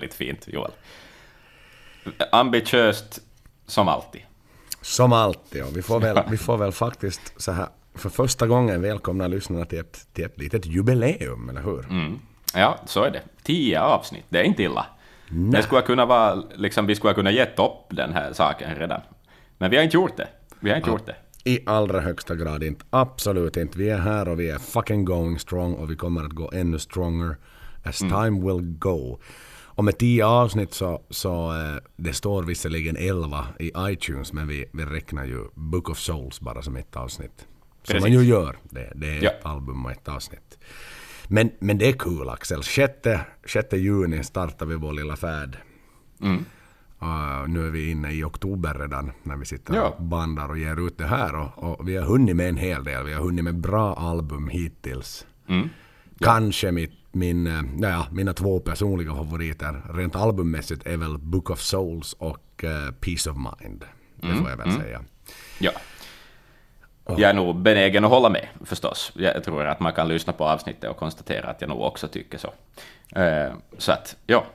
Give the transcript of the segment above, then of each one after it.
Väldigt, fint, Joel. Ambitiöst som alltid. Som alltid, och vi får väl, vi får väl faktiskt så här för första gången välkomna lyssnarna till ett, till ett litet jubileum, eller hur? Mm. Ja, så är det. Tio avsnitt, det är inte illa. Det skulle kunna vara, liksom, vi skulle kunna gett upp den här saken redan. Men vi har inte gjort det. Vi har inte gjort det. I allra högsta grad inte. Absolut inte. Vi är här och vi är fucking going strong och vi kommer att gå ännu stronger as time will go. Och med tio avsnitt så, så eh, det står visserligen elva i iTunes men vi, vi räknar ju Book of Souls bara som ett avsnitt. Som man Precis. ju gör. Det, det är Ja. ett album och ett avsnitt. Men, men det är kul Axel. 6, 6 juni startar vi vår lilla färd. Mm. Uh, nu är vi inne i oktober redan när vi sitter Ja. och bandar och ger ut det här. Och, och vi har hunnit med en hel del. Vi har hunnit med bra album hittills. Mm. Kanske mitt, min, eh, ja, mina två personliga favoriter rent albummässigt är väl Book of Souls och eh, Peace of Mind. Det Mm. får jag väl säga. Ja. Jag är nog benägen att hålla med, förstås. Jag tror att man kan lyssna på avsnittet och konstatera att jag nog också tycker så. Eh, så att, ja.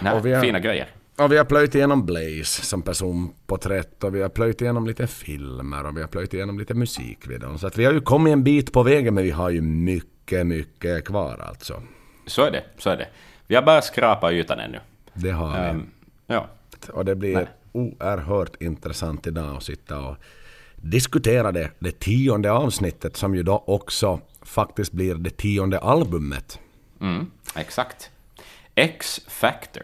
Nej, har- Fina grejer. Och vi har plöjt igenom Blaze som personporträtt och vi har plöjt igenom lite filmer och vi har plöjt igenom lite musikvideon. Så att vi har ju kommit en bit på vägen men vi har ju mycket, mycket kvar alltså. Så är det, så är det. Vi har bara skrapat ytan ännu. Det har vi. Ehm, ja. Och det blir oerhört intressant idag att sitta och diskutera det, det tionde avsnittet som ju då också faktiskt blir det tionde albumet. Mm, exakt. X-Factor.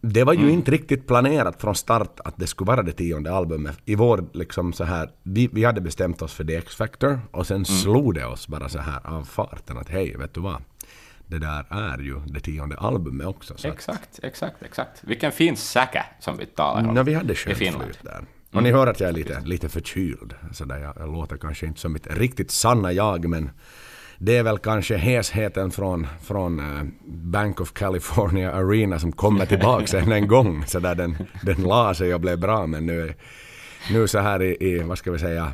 Det var ju inte riktigt planerat från start att det skulle vara det tionde albumet. I vår liksom så här, vi, vi hade bestämt oss för The X-Factor och sen slog det oss bara så här av farten att hej, vet du vad? Det där är ju det tionde albumet också. Exakt, exakt, exakt. Vilken fin säcka som vi talar om. Ja, vi hade skönt flyt där. Och ni hör att jag är lite, lite förkyld. Så där jag, jag låter kanske inte som mitt riktigt sanna jag, men det är väl kanske hesheten från, från eh, Bank of California Arena som kommer tillbaka än en gång. Så där den, den la sig och blev bra, men nu, nu så här i, i, vad ska vi säga,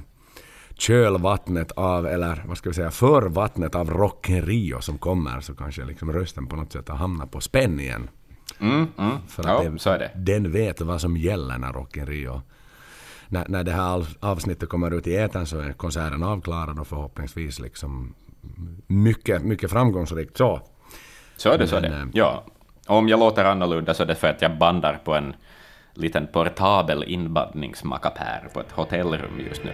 kölvattnet av, eller vad ska vi säga, förvattnet av Rock in Rio som kommer så kanske liksom rösten på något sätt har hamnat på spänn igen. Mm, mm. För att det, så är det. den vet vad som gäller när Rock in Rio. När, när det här av- avsnittet kommer ut i etern så är konserten avklarad och förhoppningsvis liksom mycket, mycket framgångsrikt så. Så är det, så är Men, det. eh, Ja. Om jag låter annorlunda så är det för att jag bandar på en liten portabel inbandningsmackapär på ett hotellrum just nu.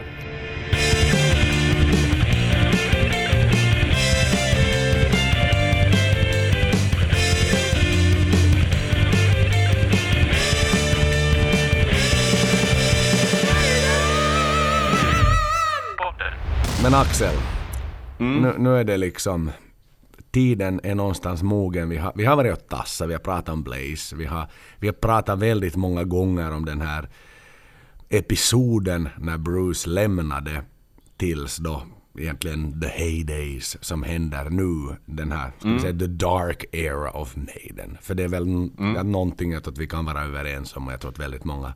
Men Axel, nu, nu är det liksom tiden är någonstans mogen. Vi har, vi har varit och tassat, vi har pratat om Blaze, vi har, vi har pratat väldigt många gånger om den här episoden när Bruce lämnade tills då egentligen the heydays som händer nu. Den här, ska vi säga, the dark era of Maiden. För det är väl mm. någonting jag tror att vi kan vara överens om och jag tror att väldigt många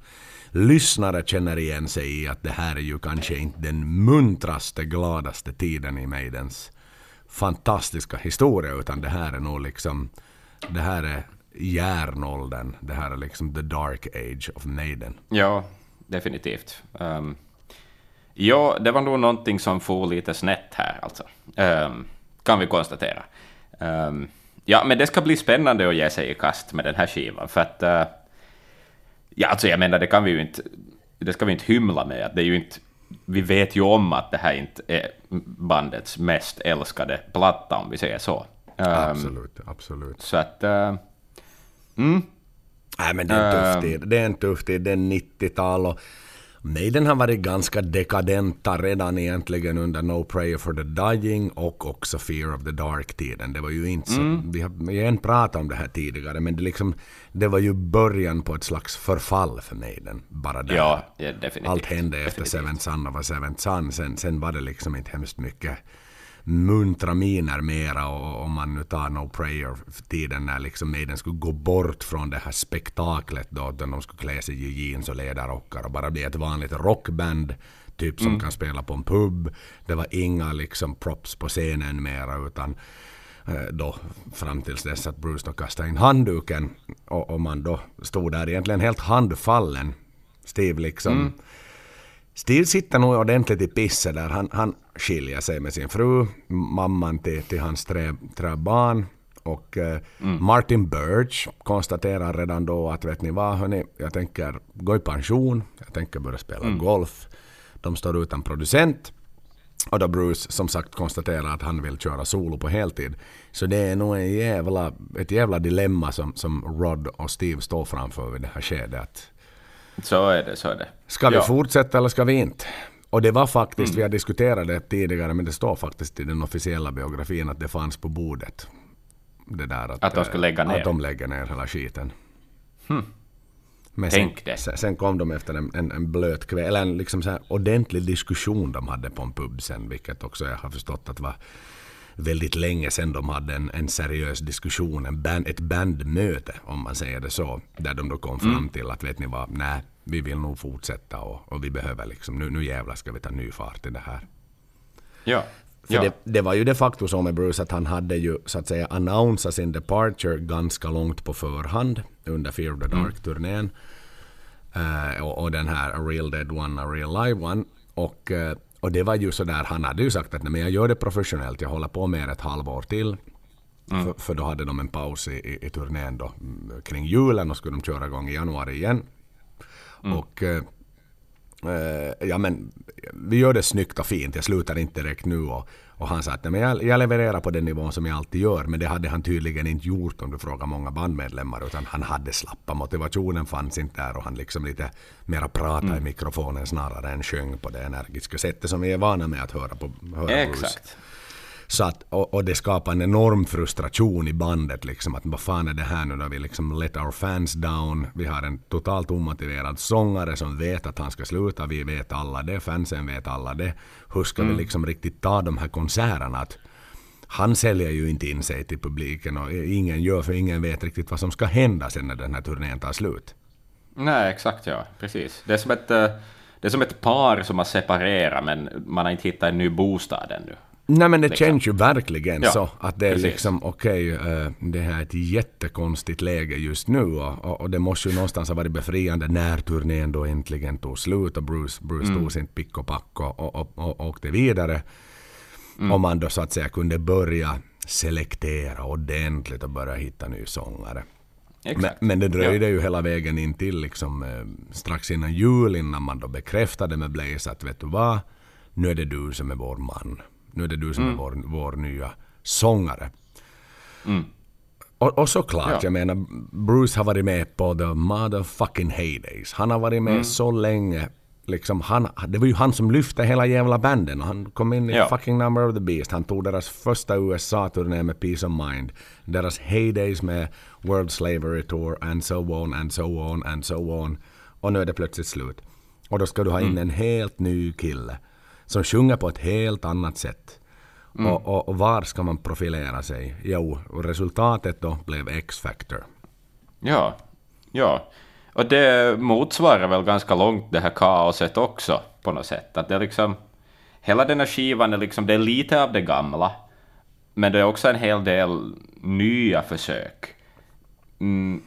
lyssnare känner igen sig i att det här är ju kanske inte den muntraste, gladaste tiden i Maidens fantastiska historia utan det här är nog liksom det här är järnåldern. Det här är liksom the dark age of Maiden. Ja, definitivt. Um, ja, det var nog någonting som for lite snett här, alltså. Ehm, kan vi konstatera. Ehm, ja, men det ska bli spännande att ge sig i kast med den här skivan, för att... eh, ja, alltså jag menar, det kan vi ju inte... Det ska vi inte hymla med, det är ju inte... Vi vet ju om att det här inte är bandets mest älskade platta, om vi säger så. Ehm, Absolut, absolut. Så att... eh, mm, Nej men det är en tuff tid. Det är en tuff tid. Det är 90-tal och Maiden har varit ganska dekadenta redan egentligen under No Prayer for the Dying och också Fear of the Dark-tiden. Det var ju inte så... Mm. Vi har, inte pratat om det här tidigare men det, liksom, det var ju början på ett slags förfall för Maiden. Bara där. ja, ja. Allt hände efter definitivt. Seventh Son och var Seventh Son. Sen, sen var det liksom inte hemskt mycket muntra miner mera och om man nu tar No Prayer-tiden när liksom Maiden skulle gå bort från det här spektaklet då, där de skulle klä sig i jeans och ledarrockar och bara bli ett vanligt rockband typ som mm. kan spela på en pub. Det var inga liksom props på scenen mera utan eh, då fram tills dess att Bruce då kastade in handduken och, och man då stod där egentligen helt handfallen. Steve liksom mm. Steve sitter nog ordentligt i pisset där. Han, han skiljer sig med sin fru, mamman till, till hans tre, tre barn. Och eh, mm. Martin Birch konstaterar redan då att vet ni vad hörni, jag tänker gå i pension, jag tänker börja spela mm. golf. De står utan producent. Och då Bruce som sagt konstaterar att han vill köra solo på heltid. Så det är nog en jävla, ett jävla dilemma som, som Rod och Steve står framför vid det här skedet. Så är det, så är det. Ska vi ja. fortsätta eller ska vi inte? Och det var faktiskt, mm. vi har diskuterat det tidigare, men det står faktiskt i den officiella biografin att det fanns på bordet. Det där att, att de skulle lägga ner? Att de lägger ner hela skiten. Hmm. Men Tänk sen, det. Sen kom de efter en, en, en blöt kväll, eller en liksom så här ordentlig diskussion de hade på en pub sen, vilket också jag har förstått att var väldigt länge sedan de hade en, en seriös diskussion, en band, ett bandmöte om man säger det så, där de då kom fram mm. till att vet ni vad, nej, vi vill nog fortsätta och, och vi behöver liksom, nu, nu jävlar ska vi ta ny fart i det här. Ja. För ja. det, det, var ju de facto så med Bruce att han hade ju så att säga annonsat sin departure ganska långt på förhand under Fear of the mm. Dark-turnén. Uh, och, och, den här A Real Dead One, A Real Live One. Och, uh, och det var ju så där, han hade ju sagt att nej, men jag gör det professionellt, jag håller på med ett halvår till. Mm. För, för, då hade de en paus i, i, i turnén då, mm, kring julen och skulle de köra igång i januari igen. Mm. Och uh, ja men vi gör det snyggt och fint, jag slutar inte direkt nu. Och, och han sa att men jag, jag levererar på den nivån som jag alltid gör. Men det hade han tydligen inte gjort om du frågar många bandmedlemmar. Utan han hade slappa. Motivationen fanns inte där och han liksom lite mera pratade mm. i mikrofonen snarare än sjöng på det energiska sättet som vi är vana med att höra på höra Exakt. Blues. Så att, och, och, det skapar en enorm frustration i bandet. Liksom, att vad fan är det här nu då? Vi liksom let our fans down. Vi har en totalt omotiverad sångare som vet att han ska sluta. Vi vet alla det. Fansen vet alla det. Hur ska mm. vi liksom riktigt ta de här konserterna? Att han säljer ju inte in sig till publiken och ingen gör för ingen vet riktigt vad som ska hända sen när den här turnén tar slut. Nej, exakt ja. Precis. Det är som ett, eh, det är som ett par som har separerat men man har inte hittat en ny bostad ännu. Nej men det liksom. känns ju verkligen ja, så att det är precis. liksom okej, okay, eh, det här är ett jättekonstigt läge just nu och, och, och, det måste ju någonstans ha varit befriande när turnén då äntligen tog slut och Bruce, Bruce mm. tog sin pick och pack och, och, och, och åkte vidare. Mm. Och man då så att säga kunde börja selektera ordentligt och börja hitta ny sångare. Men, men, det dröjde ja. ju hela vägen in till liksom, eh, strax innan jul innan man då bekräftade med Blaze att vet du vad, nu är det du som är vår man. Nu är det du som mm. är vår, vår nya sångare. Mm. Och, och såklart, ja. jag menar, Bruce har varit med på the motherfucking heydays. Han har varit med mm. så länge. Liksom han, det var ju han som lyfte hela jävla banden. Han kom in i ja. fucking Number of the Beast. Han tog deras första USA-turné med Peace of Mind. Deras heydays med World Slavery Tour and so on and so on and so on. Och nu är det plötsligt slut. Och då ska du ha in mm. en helt ny kille som sjunger på ett helt annat sätt. Mm. Och, och, och, var ska man profilera sig? Jo, resultatet då blev X-Factor. Ja, ja. Och det motsvarar väl ganska långt det här kaoset också på något sätt. Att det är liksom, hela den här skivan är liksom, det är lite av det gamla, men det är också en hel del nya försök. Mm,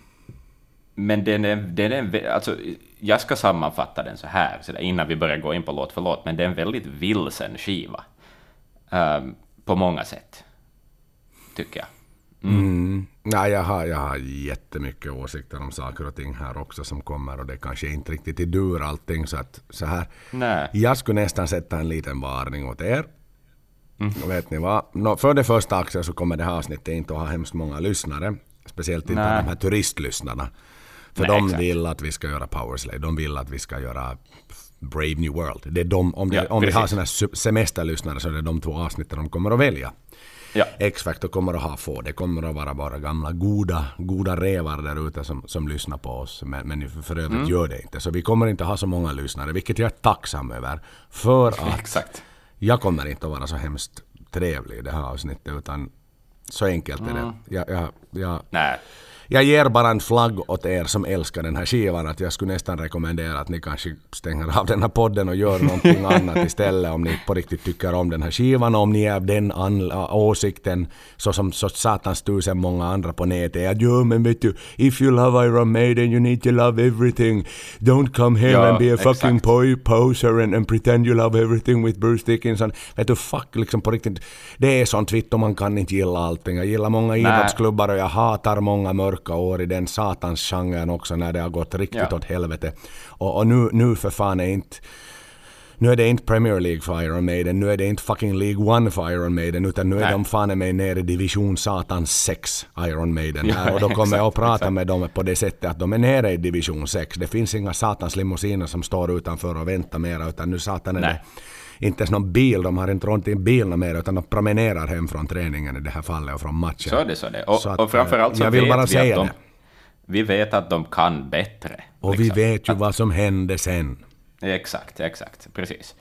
men den är, den är alltså, jag ska sammanfatta den så här, så innan vi börjar gå in på låt för låt, men det är en väldigt vilsen skiva. Um, på många sätt, tycker jag. Mm. Mm. Nej, jag har, jag har jättemycket åsikter om saker och ting här också som kommer och det kanske inte riktigt är dur allting så att så här. Nej. Jag skulle nästan sätta en liten varning åt er. Mm. vet ni vad? No, för det första Axel så kommer det här avsnittet inte att ha hemskt många lyssnare. Speciellt inte Nej. de här turistlyssnarna. För Nej, de exakt. vill att vi ska göra Powerslave, de vill att vi ska göra Brave New World. Det är de, om, det, ja, om vi har sådana semesterlyssnare så är det de två avsnitten de kommer att välja. Ja. X-Factor kommer att ha få. Det kommer att vara bara gamla goda, goda revar där ute som, som lyssnar på oss. Men, men för övrigt mm. gör det inte. Så vi kommer inte ha så många lyssnare, vilket jag är tacksam över. För att Exakt. jag kommer inte att vara så hemskt trevlig i det här avsnittet utan så enkelt är det. Mm. Jag, jag, jag, Nej. Jag ger bara en flagg åt er som älskar den här skivan att jag skulle nästan rekommendera att ni kanske stänger av den här podden och gör någonting annat istället om ni på riktigt tycker om den här skivan och om ni är av den åsikten så som så satans tusen många andra på nätet att jo men vet du if you love Iron Maiden you need to love everything don't come here Ja, and be a fucking boy poser and, and pretend you love everything with Bruce Dickinson. Vet du fuck liksom på riktigt det är sånt kvitto man kan inte gilla allting. Jag gillar många idrottsklubbar och jag hatar många mörka år i den satans genren också när det har gått riktigt Ja. åt helvete. Och, och nu, nu för fan är inte nu är det inte Premier League för Iron Maiden, nu är det inte fucking League One för Iron Maiden, utan nu är Nej. de fan med nere i division satans 6 Iron Maiden Ja, här. Och då kommer jag att exakt, prata exakt. med dem på det sättet att de är nere i division 6. Det finns inga satans limousiner som står utanför och väntar mera, utan nu satan är Nej. det inte ens någon bil, de har inte råd till en bil mer, utan de promenerar hem från träningen i det här fallet och från matchen. Så är det, så är det. Och, Så att, och framförallt så jag vill bara vi säga att de, det. Vi vet att de kan bättre. Och vi liksom. vet ju vad som hände sen. Exakt, exakt. Precis.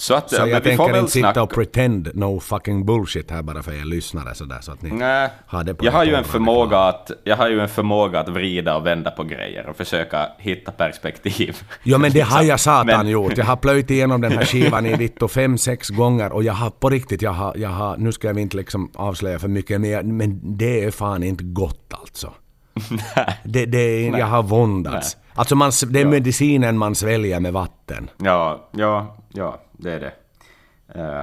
Så att Så ja, men jag vi får tänker inte sitta snacka... och pretend no fucking bullshit här bara för er lyssnare sådär så att ni Nej, har det på jag har, ju en förmåga att, jag har ju en förmåga att vrida och vända på grejer och försöka hitta perspektiv. Ja men det har jag satan Men- gjort. Jag har plöjt igenom den här skivan i vitto fem, sex gånger och jag har på riktigt, jag har, jag har, nu ska jag inte liksom avslöja för mycket men, jag, men det är fan inte gott alltså. Det, det är, jag har våndats. Alltså man, det är medicinen man sväljer med vatten. Ja, ja, ja, det är det.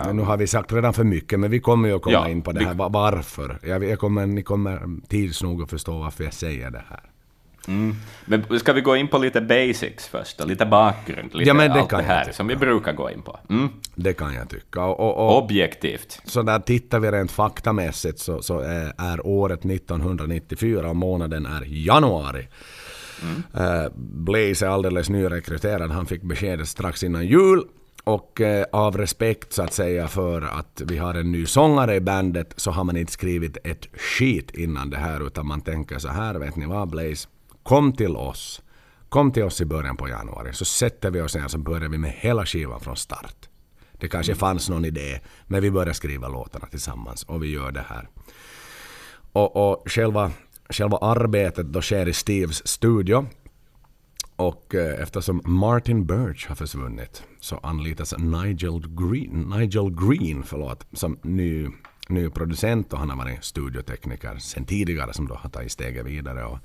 Men nu har vi sagt redan för mycket men vi kommer ju att komma Ja, in på det här. Va- Varför? Jag, jag kommer, ni kommer tids nog att förstå varför jag säger det här. men ska vi gå in på lite basics först, och lite bakgrund, lite Ja, men det allt kan det här som vi brukar gå in på. Mm. Det kan jag tycka. Och, och, och, Objektivt. Så där tittar vi rent faktamässigt så, så är, är året 1994 och månaden är januari. Eh, Blaze är alldeles nyrekryterad. Han fick beskedet strax innan jul. Och eh, av respekt så att säga för att vi har en ny sångare i bandet så har man inte skrivit ett skit innan det här utan man tänker så här, vet ni vad Blaze? Kom till oss. Kom till oss i början på januari så sätter vi oss ner så börjar vi med hela skivan från start. Det kanske fanns någon idé, men vi börjar skriva låtarna tillsammans och vi gör det här. Och, och själva, själva arbetet då sker i Steves studio. Och eh, eftersom Martin Birch har försvunnit så anlitas Nigel Green, Nigel Green förlåt, som ny, ny producent och han har varit studiotekniker sen tidigare som då har tagit steget vidare. Och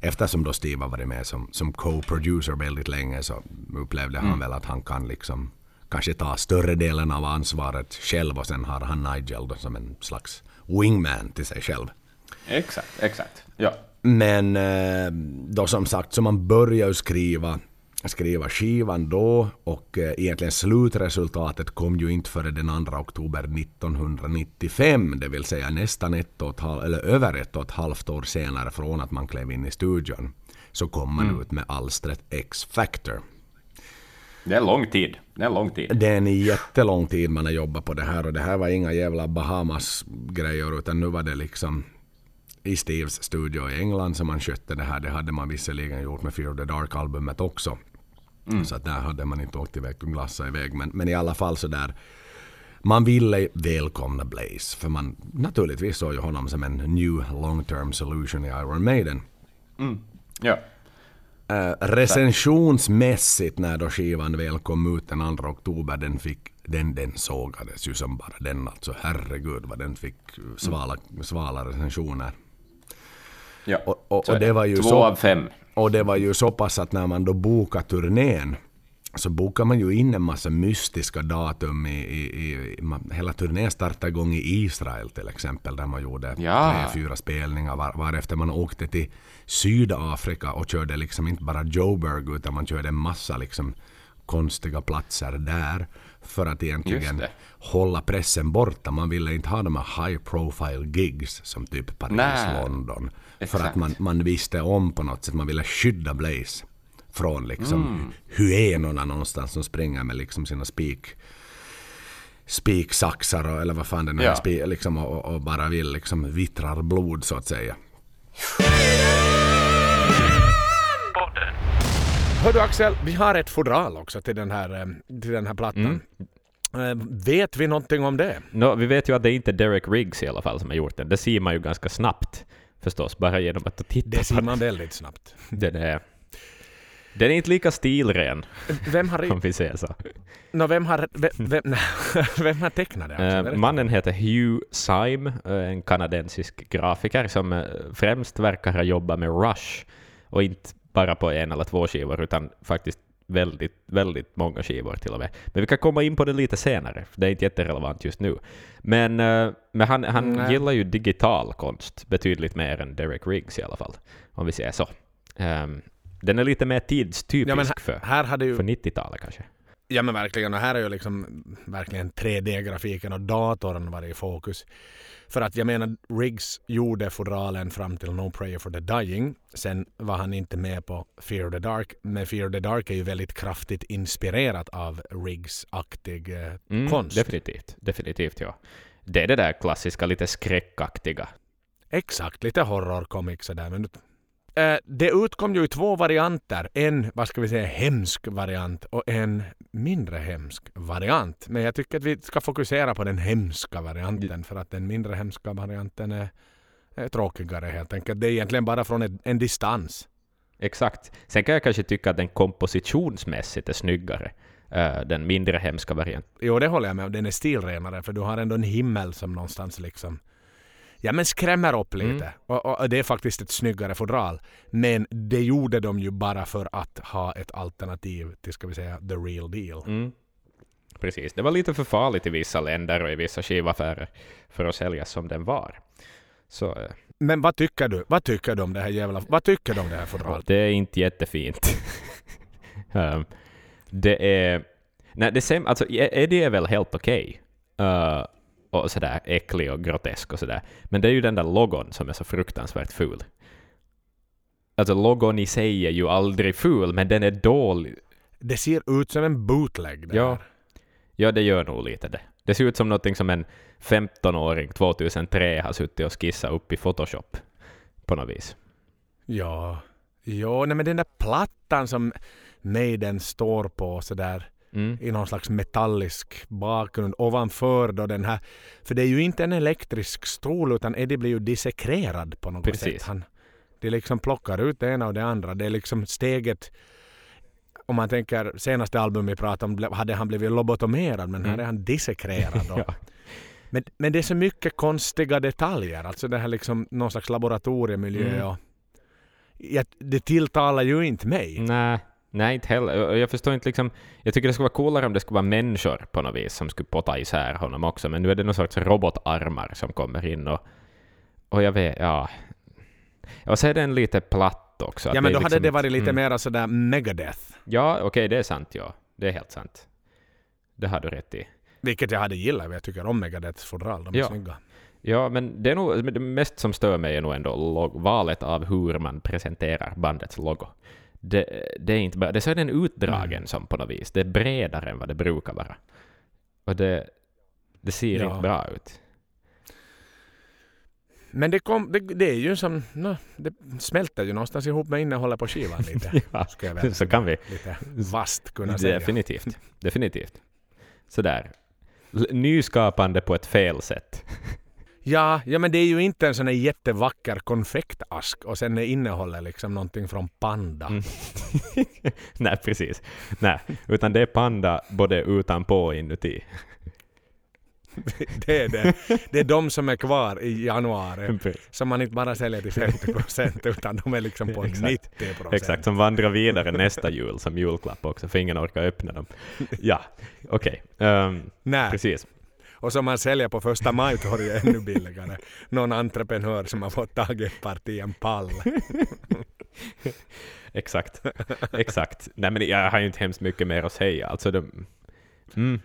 eftersom då Steve har varit med som, som co-producer väldigt länge så upplevde han väl att han kan liksom kanske ta större delen av ansvaret själv och sen har han Nigel då som en slags wingman till sig själv. Exakt, exakt. Ja. Men eh, då som sagt så man börjar ju skriva, skriva skivan då och eh, egentligen slutresultatet kom ju inte före den 2 oktober 1995, det vill säga nästan ett och ett halvt, eller över ett och ett halvt år senare från att man klev in i studion. Så kom man ut med alstret X-Factor. Det är lång tid. Det är en lång tid. Det är en jättelång tid man har jobbat på det här och det här var inga jävla Bahamas-grejer utan nu var det liksom i Steves studio i England som man skötte det här. Det hade man visserligen gjort med Fear of the Dark-albumet också. Så att där hade man inte åkt iväg och glassat iväg. Men, men i alla fall så där. Man ville välkomna Blaze. För man naturligtvis såg ju honom som en new long term solution i Iron Maiden. Ja. Uh, recensionsmässigt när då skivan väl kom ut den 2 oktober, den fick den, den sågades ju som bara den alltså. Herregud vad den fick svala, svala recensioner. Ja. Och, och, och det var ju Två så, av fem. och det var ju så pass att när man då bokade turnén så bokar man ju in en massa mystiska datum i, i, i man, hela turnén startade igång i Israel till exempel där man gjorde Ja. tre, fyra spelningar var, varefter man åkte till Sydafrika och körde liksom inte bara Joburg utan man körde en massa liksom konstiga platser där för att egentligen hålla pressen borta. Man ville inte ha de här high profile gigs som typ Paris, Nej. London. För Exakt. att man, man visste om på något sätt, man ville skydda Blaze från liksom Mm. hyenorna någonstans som springer med liksom sina spik spiksaxar och, eller vad fan det nu Ja. är, liksom, och, och- bara vill liksom vittrar blod så att säga. Hör du Axel, vi har ett fodral också till den här, eh, till den här plattan. Eh, vet vi någonting om det? No, vi vet ju att det inte är Derek Riggs i alla fall som har gjort den. Det ser man ju ganska snabbt förstås, bara genom att titta Det ser man väldigt snabbt. Den är, den är inte lika stilren, Vem har, om vi säger så. no, vem har, vem, vem, vem har tecknat det? Alltså? Mannen heter Hugh Syme, eh, en kanadensisk grafiker som eh, främst verkar ha jobbat med Rush, och inte bara på en eller två skivor, utan faktiskt väldigt, väldigt många skivor till och med. Men vi kan komma in på det lite senare, för det är inte jätterelevant just nu. Men, eh, men han, han Nej. gillar ju digital konst betydligt mer än Derek Riggs i alla fall, om vi säger så. Ehm, den är lite mer tidstypisk Ja, här, för, här hade ju för 90-talet kanske. Ja men verkligen, och här är ju liksom verkligen 3D-grafiken och datorn varit i fokus. För att jag menar, Riggs gjorde fodralen fram till No Prayer for the Dying. Sen var han inte med på Fear of the Dark. Men Fear of the Dark är ju väldigt kraftigt inspirerat av Riggs-aktig eh, Mm, konst. Definitivt, definitivt ja. Det är det där klassiska, lite skräckaktiga. Exakt, lite horrorcomics sådär. Men, det utkom ju i två varianter. En, vad ska vi säga, hemsk variant och en mindre hemsk variant. Men jag tycker att vi ska fokusera på den hemska varianten för att den mindre hemska varianten är, är tråkigare helt enkelt. Det är egentligen bara från en, en distans. Exakt. Sen kan jag kanske tycka att den kompositionsmässigt är snyggare, eh, den mindre hemska varianten. Jo, det håller jag med om. Den är stilrenare för du har ändå en himmel som någonstans liksom Ja men skrämmer upp lite. Mm. Och, och, det är faktiskt ett snyggare fodral. Men det gjorde de ju bara för att ha ett alternativ till, ska vi säga, the real deal. Mm. Precis. Det var lite för farligt i vissa länder och i vissa skivaffärer för att säljas som den var. Så eh, Men vad tycker du? Vad tycker du om det här jävla... Vad tycker du om det här fodralet? det är inte jättefint. um, det är... Nej, det är, alltså, Eddie är väl helt okej. Eh, och sådär äcklig och grotesk och sådär. Men det är ju den där logon som är så fruktansvärt ful. Alltså logon i sig är ju aldrig ful, men den är dålig. Det ser ut som en bootleg det Ja. Ja, det gör nog lite det. Det ser ut som någonting som en 15-åring 2003 har suttit och skissat upp i Photoshop på något vis. Ja. Jo, nej men den där plattan som Maiden står på sådär Mm. i någon slags metallisk bakgrund ovanför då den här. För det är ju inte en elektrisk stol utan Eddie blir ju dissekrerad på något Precis. sätt. Han, de liksom plockar ut det ena och det andra. Det är liksom steget om man tänker senaste albumet vi pratade om hade han blivit lobotomerad men här Mm. är han dissekrerad. då. Ja. men, men det är så mycket konstiga detaljer. Alltså det här liksom någon slags laboratoriemiljö. Mm. Och, ja, det tilltalar ju inte mig. Nej, nej, inte heller. Jag förstår inte liksom... Jag tycker det skulle vara coolare om det skulle vara människor på något vis som skulle potta isär honom också, men nu är det någon sorts robotarmar som kommer in och... Och jag vet, ja... Och så är den lite platt också. Ja men då hade liksom- det varit lite mm. mera sådär Megadeth. Ja, okej, det är sant, ja. Det är helt sant. Det har du rätt i. Vilket jag hade gillat. Jag tycker om Megadeths fodral. De är Ja. snygga. Ja, men det är nog det mest som stör mig är nog ändå log- valet av hur man presenterar bandets logo. Det, det är inte bara, det så är den utdragen Mm. som på något vis. Det är bredare än vad det brukar vara. Och det, det ser Ja. inte bra ut. Men det, kom, det, det är ju som... No, det smälter ju någonstans ihop med innehållet på skivan lite. Ja, Ska väl så kan vi. lite vast kunna säga. Definitivt. Definitivt. Sådär. Nyskapande på ett fel sätt. Ja, ja, men det är ju inte en sån här jättevacker konfektask och sen är innehållet liksom någonting från Panda. Mm. Nej, precis. Nej, utan det är panda både utanpå och inuti. Det är det. Det är de som är kvar i januari. Som man inte bara säljer till 50 procent utan de är liksom på Exakt. 90 procent. Exakt, som vandrar vidare nästa jul som julklapp också, för ingen orkar öppna dem. Ja, okej. Ehm, Nej. precis. Och som man säljer på första maj-torget ännu billigare. Någon entreprenör som har fått tag i ett parti en pall. Exakt. Exakt. Nej men jag har ju inte hemskt mycket mer att säga. Alltså, de, mm.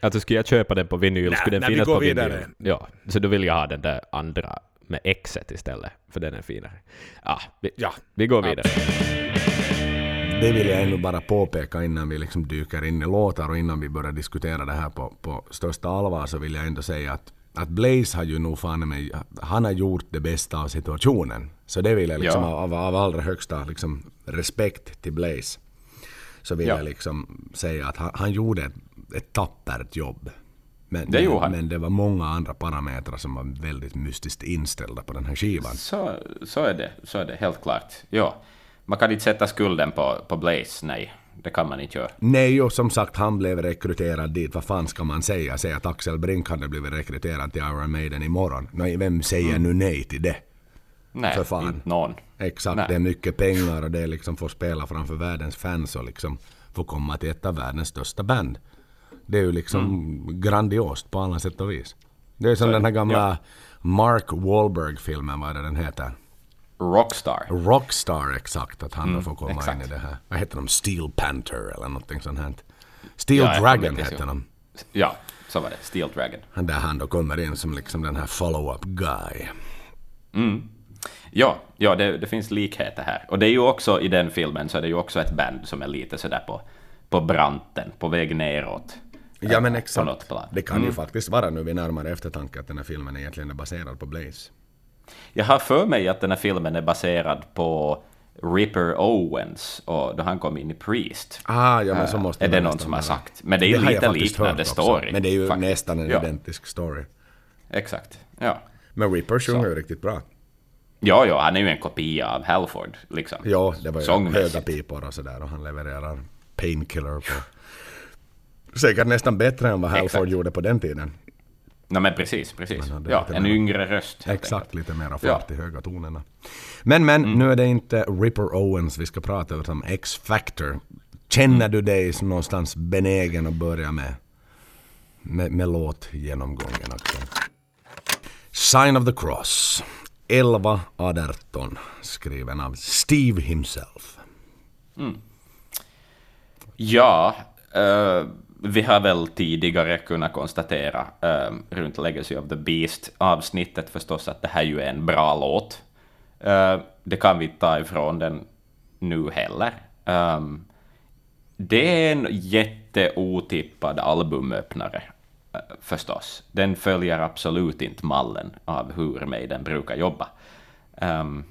Alltså skulle jag köpa den på vinyl, Nej, skulle den finnas går på vidare. vinyl. Ja, så då vill jag ha den där andra med exet istället, för den är finare. Ja, vi, Ja. vi går vidare. Det vill jag ännu bara påpeka innan vi liksom dyker in i låtar och innan vi börjar diskutera det här på, på största allvar så vill jag ändå säga att, att Blaze har ju nog fan mig, han har gjort det bästa av situationen. Så det vill jag liksom Ja. av, av allra högsta liksom respekt till Blaze. Så vill Ja. jag liksom säga att han, han gjorde ett ett tappert jobb. Men Det han. men det var många andra parametrar som var väldigt mystiskt inställda på den här skivan. Så, så är det, så är det helt klart. Ja. Man kan inte sätta skulden på, på Blaze, nej. Det kan man inte göra. Nej, och som sagt, han blev rekryterad dit. Vad fan ska man säga? Säga att Axel Brink hade blivit rekryterad till Iron Maiden imorgon. Nej, vem säger nu nej till det? Nej, För fan. inte någon. Exakt, Nej. det är mycket pengar och det är liksom får spela framför världens fans och liksom få komma till ett av världens största band. Det är ju liksom grandiost på alla sätt och vis. Det är som Så- den här gamla ja. Mark Wahlberg-filmen, vad är det den heter? Rockstar. Rockstar exakt, att han då får komma Mm, exakt. in i det här. Vad heter de? Steel Panther eller någonting sånt här. Steel Ja, Dragon heter de. Ja, så var det. Steel Dragon. Där han då kommer in som liksom den här follow-up guy. Ja, ja det, det finns likheter här. Och det är ju också i den filmen så är det ju också ett band som är lite sådär på, på branten, på väg neråt. Ja men exakt. Det kan ju faktiskt vara nu vid närmare eftertanke att den här filmen egentligen är baserad på Blaze. Jag har för mig att den här filmen är baserad på Ripper Owens, och då han kom in i Priest. Ah, ja men så Äh, måste är det någon som har sagt. Men det är ju jag lite liknande story. Men det är ju faktiskt. nästan en ja, identisk story. Exakt. Ja. Men Ripper sjunger ju riktigt bra. ja, ja, han är ju en kopia av Halford, liksom. Ja, det var ju Sångmässigt. höga pipor och sådär och han levererar Painkiller på... Säkert nästan bättre än vad Halford Exakt. gjorde på den tiden. Nej, men precis, precis. Hade Ja, en mer- yngre röst. Exakt, enkelt. lite mera Ja. fart i höga tonerna. Men men, nu är det inte Ripper Owens vi ska prata utan X-Factor. Känner du dig som någonstans benägen att börja med, med, med låtgenomgången också? Sign of the Cross. 11 18 skriven av Steve himself. Ja, eh, vi har väl tidigare kunnat konstatera um, runt Legacy of the Beast-avsnittet förstås att det här ju är en bra låt. Uh, det kan vi inte ta ifrån den nu heller. Um, det är en jätteotippad albumöppnare, uh, förstås. Den följer absolut inte mallen av hur Maiden brukar jobba. Um,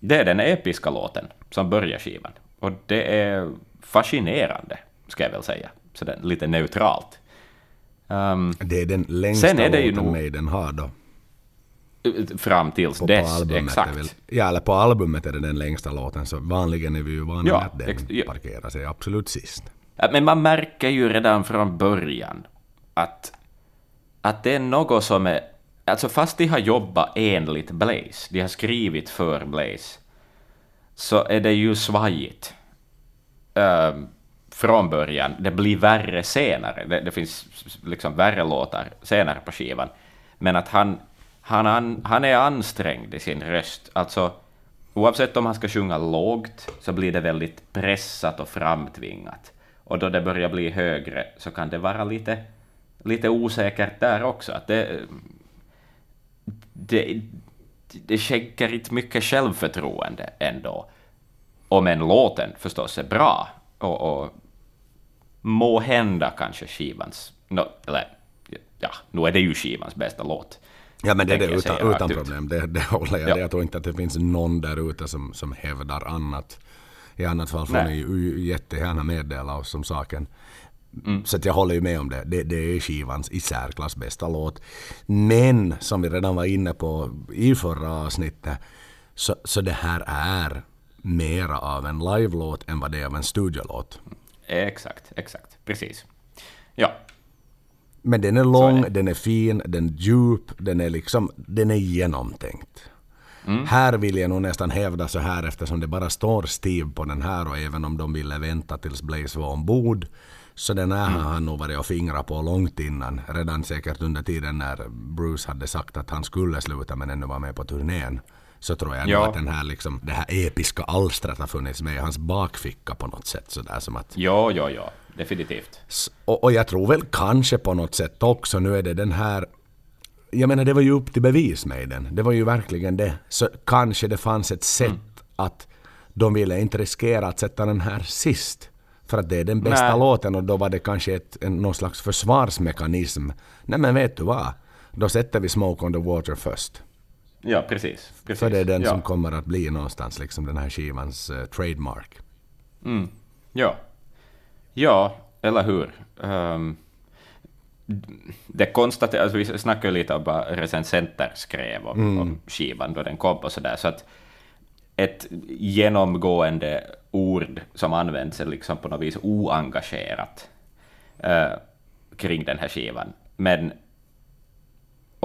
det är den episka låten som börjar skivan. Och det är fascinerande, ska jag väl säga. Så den, lite neutralt. Ehm, Det är den längsta Sen är det ju låten nog- Maiden har då. fram tills På, dess, på albumet exakt. Väl, ja, eller på albumet är det den längsta låten så vanligen är vi ju vana Ja, med att den ex- ja. parkerar sig absolut sist. Ja, Men man märker ju redan från början att, att det är något som är... Alltså fast de har jobbat enligt Blaze, de har skrivit för Blaze, så är det ju svajigt. Ehm, från början. Det blir värre senare. Det, det finns liksom värre låtar senare på skivan. Men att han, han, han, han är ansträngd i sin röst. Alltså, oavsett om han ska sjunga lågt så blir det väldigt pressat och framtvingat. Och då det börjar bli högre så kan det vara lite, lite osäkert där också. Att det, det, det skänker inte mycket självförtroende ändå. Om en låten förstås är bra och, och må hända kanske skivans, no, eller ja, nu är det ju skivans bästa låt. Ja men det är det utan, utan ut. problem. Det, det håller jag. Ja. Jag tror inte att det finns någon där ute som, som hävdar annat. I annat fall får Nej. ni ju jättegärna meddela oss om saken. Mm. Så jag håller ju med om det. det. Det är skivans i särklass bästa låt. Men som vi redan var inne på i förra avsnittet så, så det här är mera av en live-låt än vad det är av en studiolåt. Exakt, exakt, precis. Ja, Men den är är lång, det. den är fin, den är djup, den är liksom, den är genomtänkt. Mm. Här vill jag nog nästan hävda så här eftersom det bara står Steve på den här och även om de ville vänta tills Blaze var ombord så den här Mm. har han nog varit och fingrat på långt innan. Redan säkert under tiden när Bruce hade sagt att han skulle sluta men ännu var med på turnén. Så tror jag nog Ja. att den här liksom, det här episka alstret har funnits med i hans bakficka på något sätt. Sådär som att ja, ja, ja, definitivt. Och, och jag tror väl kanske på något sätt också, nu är det den här... Jag menar det var ju upp till bevis med den. Det var ju verkligen det. Så kanske det fanns ett sätt Mm. att de ville inte riskera att sätta den här sist. För att det är den bästa Nej. låten och då var det kanske ett, en, någon slags försvarsmekanism. Nej men vet du vad? Då sätter vi Smoke on the Water först. Ja, precis. precis. För det är den ja. som kommer att bli någonstans liksom den här skivans eh, trademark. Ja. Ja, eller hur? Um, det konstaterar, alltså vi snackade lite om vad recensenter skrev om, mm. om skivan då den kom och sådär, så att ett genomgående ord som används är liksom på något vis oengagerat uh, kring den här skivan. Men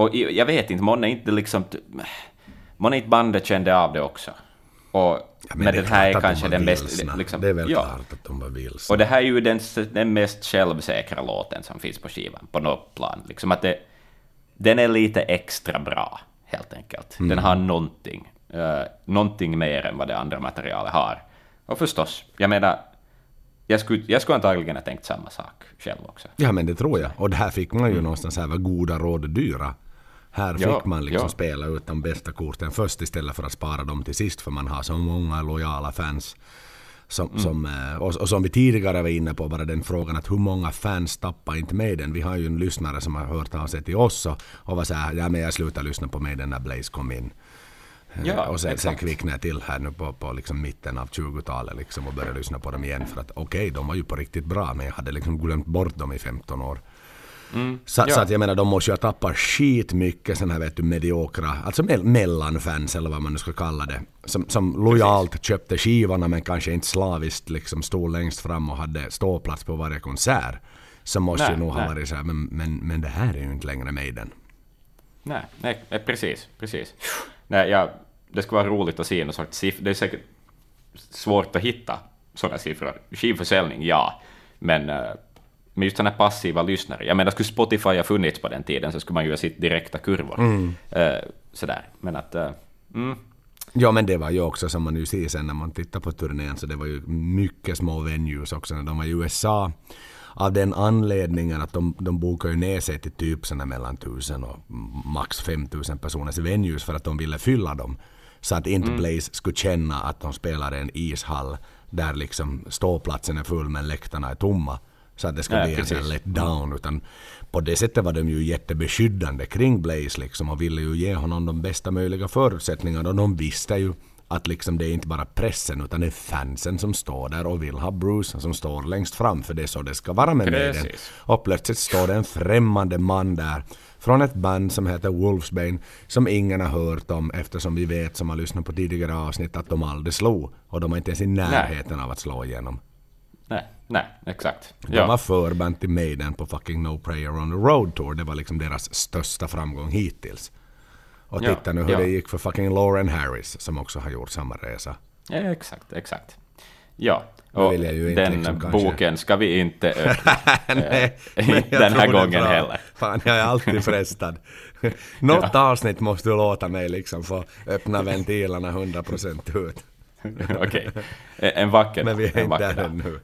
och jag vet inte, månne inte liksom... Månne inte bandet kände av det också. Och, ja, men, men den här är kanske den mest... Liksom, det är väl ja. klart att de var vilsna. Och det här är ju den, den mest självsäkra låten som finns på skivan, på något plan. Liksom att det, den är lite extra bra, helt enkelt. Mm. Den har någonting. Uh, någonting mer än vad det andra materialet har. Och förstås, jag menar, jag skulle, jag skulle antagligen ha tänkt samma sak själv också. Ja, men det tror jag. Och det här fick man ju mm. någonstans här, var goda råd dyra. Här fick ja, man liksom ja. spela ut de bästa korten först istället för att spara dem till sist, för man har så många lojala fans. Som, mm. som, eh, och, och, som vi tidigare var inne på, bara den frågan att hur många fans tappar inte Maiden? Vi har ju en lyssnare som har hört av sig till oss och, och var så här, ja men jag slutade lyssna på Maiden när Blaze kom in. Eh, ja, och sen, sen kvicknade jag till här nu på, på liksom mitten av 20-talet liksom och började lyssna på dem igen för att okej, okay, de var ju på riktigt bra men jag hade liksom glömt bort dem i 15 år. Mm, så, ja. så, att jag menar, de måste ju ha tappat skitmycket sådana här vet du, mediokra, alltså me mellanfans eller vad man nu ska kalla det. Som, som lojalt Precis. köpte skivorna men kanske inte slaviskt liksom stod längst fram och hade ståplats på varje konsert. Så måste nej, ju nog nej. ha varit så här, men, men, men det här är ju inte längre Maiden. Nej, nej, precis, precis. Nej, ja, det skulle vara roligt att se någon sorts siffror. Det är säkert svårt att hitta sådana siffror. Skivförsäljning, ja, men med just sådana passiva lyssnare. Jag menar, skulle Spotify ha funnits på den tiden så skulle man ju ha sett direkta kurvor. Mm. Uh, sådär, men att... Uh, mm. Ja, men det var ju också som man ju ser sen när man tittar på turnén, så det var ju mycket små venues också när de var i USA. Av den anledningen att de, de bokar ju ner sig till typ såna mellan 1000 och max 5000 personers venues för att de ville fylla dem. Så att inte mm. Blaze skulle känna att de spelar en ishall där liksom ståplatsen är full men läktarna är tomma. Så att det skulle bli en let down. Utan på det sättet var de ju jättebeskyddande kring Blaze liksom och ville ju ge honom de bästa möjliga förutsättningarna. Och de visste ju att liksom det är inte bara pressen utan det är fansen som står där och vill ha Bruce som står längst fram för det är så det ska vara med Precis. Maiden. Och plötsligt står det en främmande man där från ett band som heter Wolfsbane som ingen har hört om eftersom vi vet som har lyssnat på tidigare avsnitt att de aldrig slog och de är inte ens i närheten Nej. av att slå igenom. Nej, nej, exakt. De ja. var förband till Maiden på fucking No Prayer on the Road Tour. Det var liksom deras största framgång hittills. Och titta ja, nu hur ja. det gick för fucking Lauren Harris som också har gjort samma resa. Ja, exakt, exakt. Ja, och den liksom boken kanske... ska vi inte öppna. Nej, eh, den här gången heller. Fan, jag är alltid frestad. Något ja. avsnitt måste du låta mig liksom få öppna ventilerna 100% ut. Okej, okay. en vacker Men vi är inte där ännu.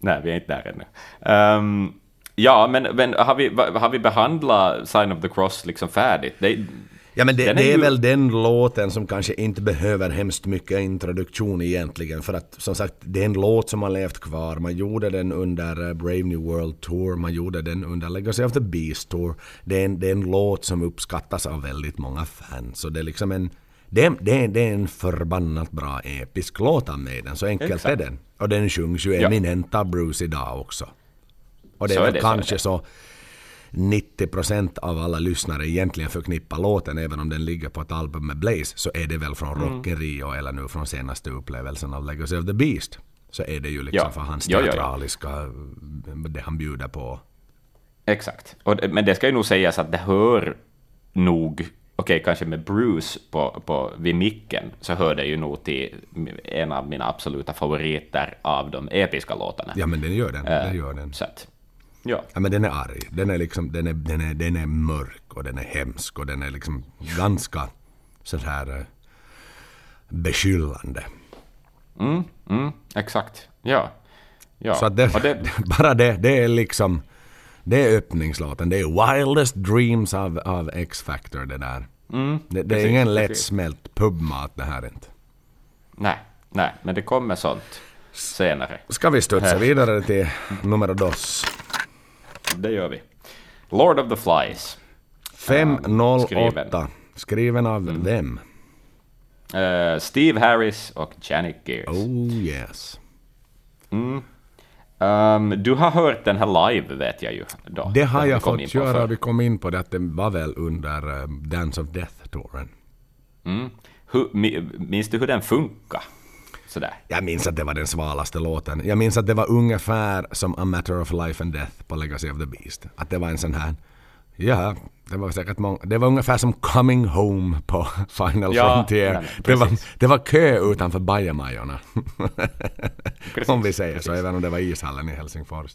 Nej, vi är inte där ännu. Um, ja, men, men har, vi, har vi behandlat Sign of the Cross liksom färdigt? Det, Ja men det, det är, ju... väl den låten som kanske inte behöver hemskt mycket introduktion egentligen. För att som sagt, det är en låt som har levt kvar. Man gjorde den under eh, Brave New World Tour, man gjorde den under Legacy of the Beast Tour. Det är en, det är en låt som uppskattas av väldigt många fans. Och det är liksom en... Det, det, det är en förbannat bra episk låt av mig den, så enkelt Exakt. är den. Och den sjungs ju eminent av Bruce idag också. Och det är, så väl är det, kanske så, så 90% av alla lyssnare egentligen förknippar låten, även om den ligger på ett album med Blaze, så är det väl från mm. Rock in Rio eller nu från senaste upplevelsen av Legacy of the Beast. Så är det ju liksom ja. för hans teatraliska, ja, ja, det han bjuder på. Exakt. Och, men det ska ju nog sägas att det hör nog okej, kanske med Bruce på, på, vid micken, så hör det ju nog till en av mina absoluta favoriter av de episka låtarna. Ja, men den gör den. Den, gör den. Så att, Ja. ja. men den är arg. Den är, liksom, den, är, den, är, den är mörk och den är hemsk och den är liksom ganska så här eh, beskyllande. Mm, mm, exakt. Ja. ja. Så att det, det... bara det, det är liksom... Det är öppningslåten. Det är Wildest Dreams av, av X-Factor det där. Mm, det, det är ingen lättsmält pubmat det här inte. Nej, nej, men det kommer sånt senare. Ska vi studsa vidare till nummer dos? det gör vi. Lord of the Flies. 508. Skriven, skriven av mm. vem? Uh, Steve Harris och Janik Gears. Oh yes. Mm. Um, du har hört den här live vet jag ju. Då, Det har Den jag fått göra vi kom in på det att det var väl under um, Dance of Death-touren. Mm. Minns du hur den funkar? Sådär. Jag minns att det var den svalaste låten. Jag minns att det var ungefär som A Matter of Life and Death på Legacy of the Beast. Att det var en sån här... Ja, det var säkert många... Det var ungefär som Coming Home på Final Ja, Frontier. nej, det, var, det var kö utanför bajamajorna. Om vi säger så, precis. även om det var ishallen i Helsingfors.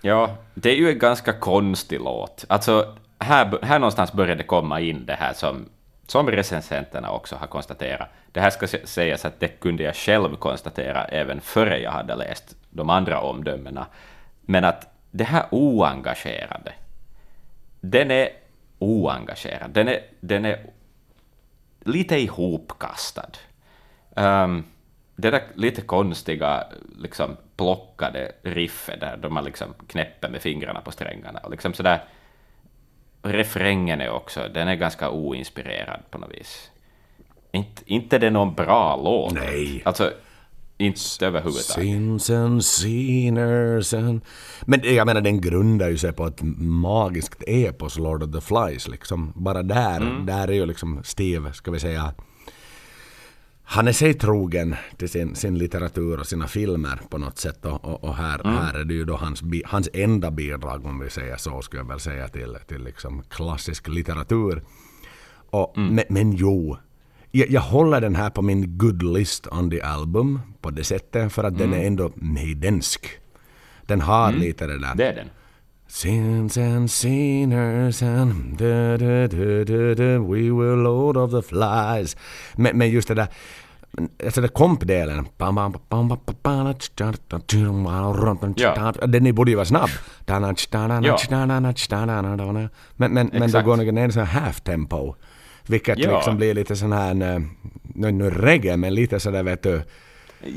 Ja, det är ju en ganska konstig låt. Alltså, här, här någonstans började det komma in det här som, som recensenterna också har konstaterat. Det här ska sä- sägas att det kunde jag själv konstatera även före jag hade läst de andra omdömena. Men att det här oengagerade, den är oengagerad. Den är, den är lite ihopkastad. Um, det där lite konstiga, liksom plockade riffet där de man liksom knäpper med fingrarna på strängarna. Och liksom sådär, refrängen är också, den är ganska oinspirerad på något vis. Inte, inte det är någon bra låt. Nej. Alltså, inte överhuvudtaget. Sins and sinners and... Men jag menar den grundar ju sig på ett magiskt epos, Lord of the Flies liksom. Bara där, Mm. där är ju liksom Steve, ska vi säga, han är sig trogen till sin, sin litteratur och sina filmer på något sätt. Och, och, och här, Mm. här är det ju då hans, hans enda bidrag, om vi säger så, skulle jag väl säga, till, till liksom klassisk litteratur. Och, Mm. men, men jo, jag, jag håller den här på min good list on the album på det sättet för att den är ändå maidensk. Den har lite det där. Mm. Det är den. Sins and sinners and da, da, da, we were lord of the flies. Men, men just det där, alltså det kompdelen. Ja. Den borde ju vara snabb. Men, men, men då går den ner i sån här half tempo. Vilket Ja. liksom blir lite sån här, eh, nu, nu reggae men lite sådär vet du.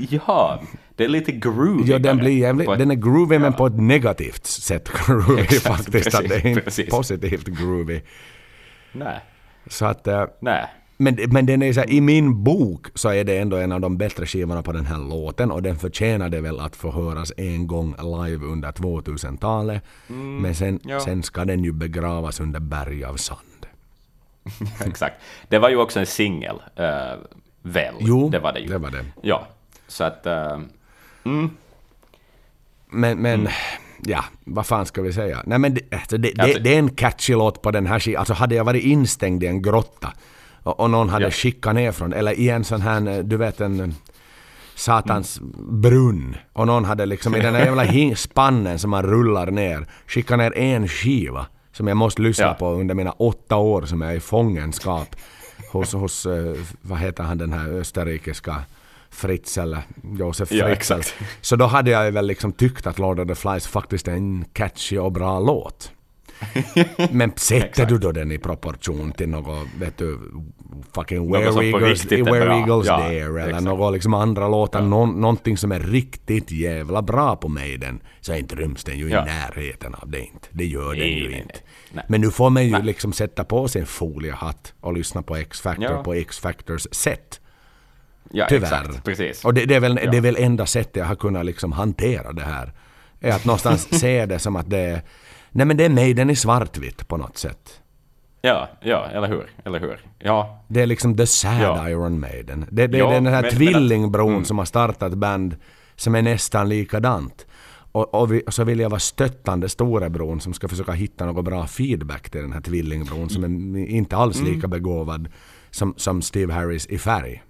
Ja, det är lite groovy. Ja, den blir jävligt, den är groovy men ja. på ett negativt sätt groovy Exakt, faktiskt. att det är precis, inte precis. positivt groovy. Nej, Så att, eh, nej. men, men den är så här, i min bok så är det ändå en av de bättre skivorna på den här låten och den förtjänade väl att få höras en gång live under 2000-talet. men sen, Mm, ja. sen ska den ju begravas under berg av sand. Exakt. Det var ju också en singel, eh, väl? Jo, det var det ju. det var det. Ja, så att... eh, Men, men Mm. ja, vad fan ska vi säga? Nej men det, alltså det, Alltså- det, det är en catchy låt på den här skivan. Alltså hade jag varit instängd i en grotta och, och någon hade Ja. skickat ner från, eller i en sån här, eh, du vet en satans brunn och någon hade liksom i den där jävla spannen som man rullar ner skickat ner en skiva som jag måste lyssna Ja. på under mina åtta år som jag är i fångenskap hos, hos eh, vad heter han den här österrikiska Fritz eller Josef Ja, Fritz. exakt. Så då hade jag väl liksom tyckt att Lord of the Flies faktiskt är en catchy och bra låt. Men sätter du då den i proportion till något, vet du, fucking Where, Något Eagles, where. Eagles Ja, There eller exakt. något liksom andra låtar, någon, någonting som är riktigt jävla bra på Maiden så är inte ryms den ju Ja. i närheten av det inte. Det gör den Nej, ju nej, inte. nej. Men nu får man ju liksom sätta på sin foliehatt och lyssna på X-Factor Ja. på X-Factors sätt. ja, Tyvärr. exakt. Precis. Och det, det, är väl, Ja. det är väl enda sättet jag har kunnat liksom hantera det här. Är att någonstans se det som att det är... Nej men det är Maiden i svartvitt på något sätt. Ja, ja, eller hur? Eller hur? Ja, Det är liksom the sad Ja. Iron Maiden. Det, det, Ja, är den här men- men tvillingbron att- mm. som har startat band som är nästan likadant. Och, och, vi, och så vill jag vara stöttande storebron som ska försöka hitta något bra feedback till den här tvillingbron som är inte alls Mm. lika begåvad som, som Steve Harris i färg.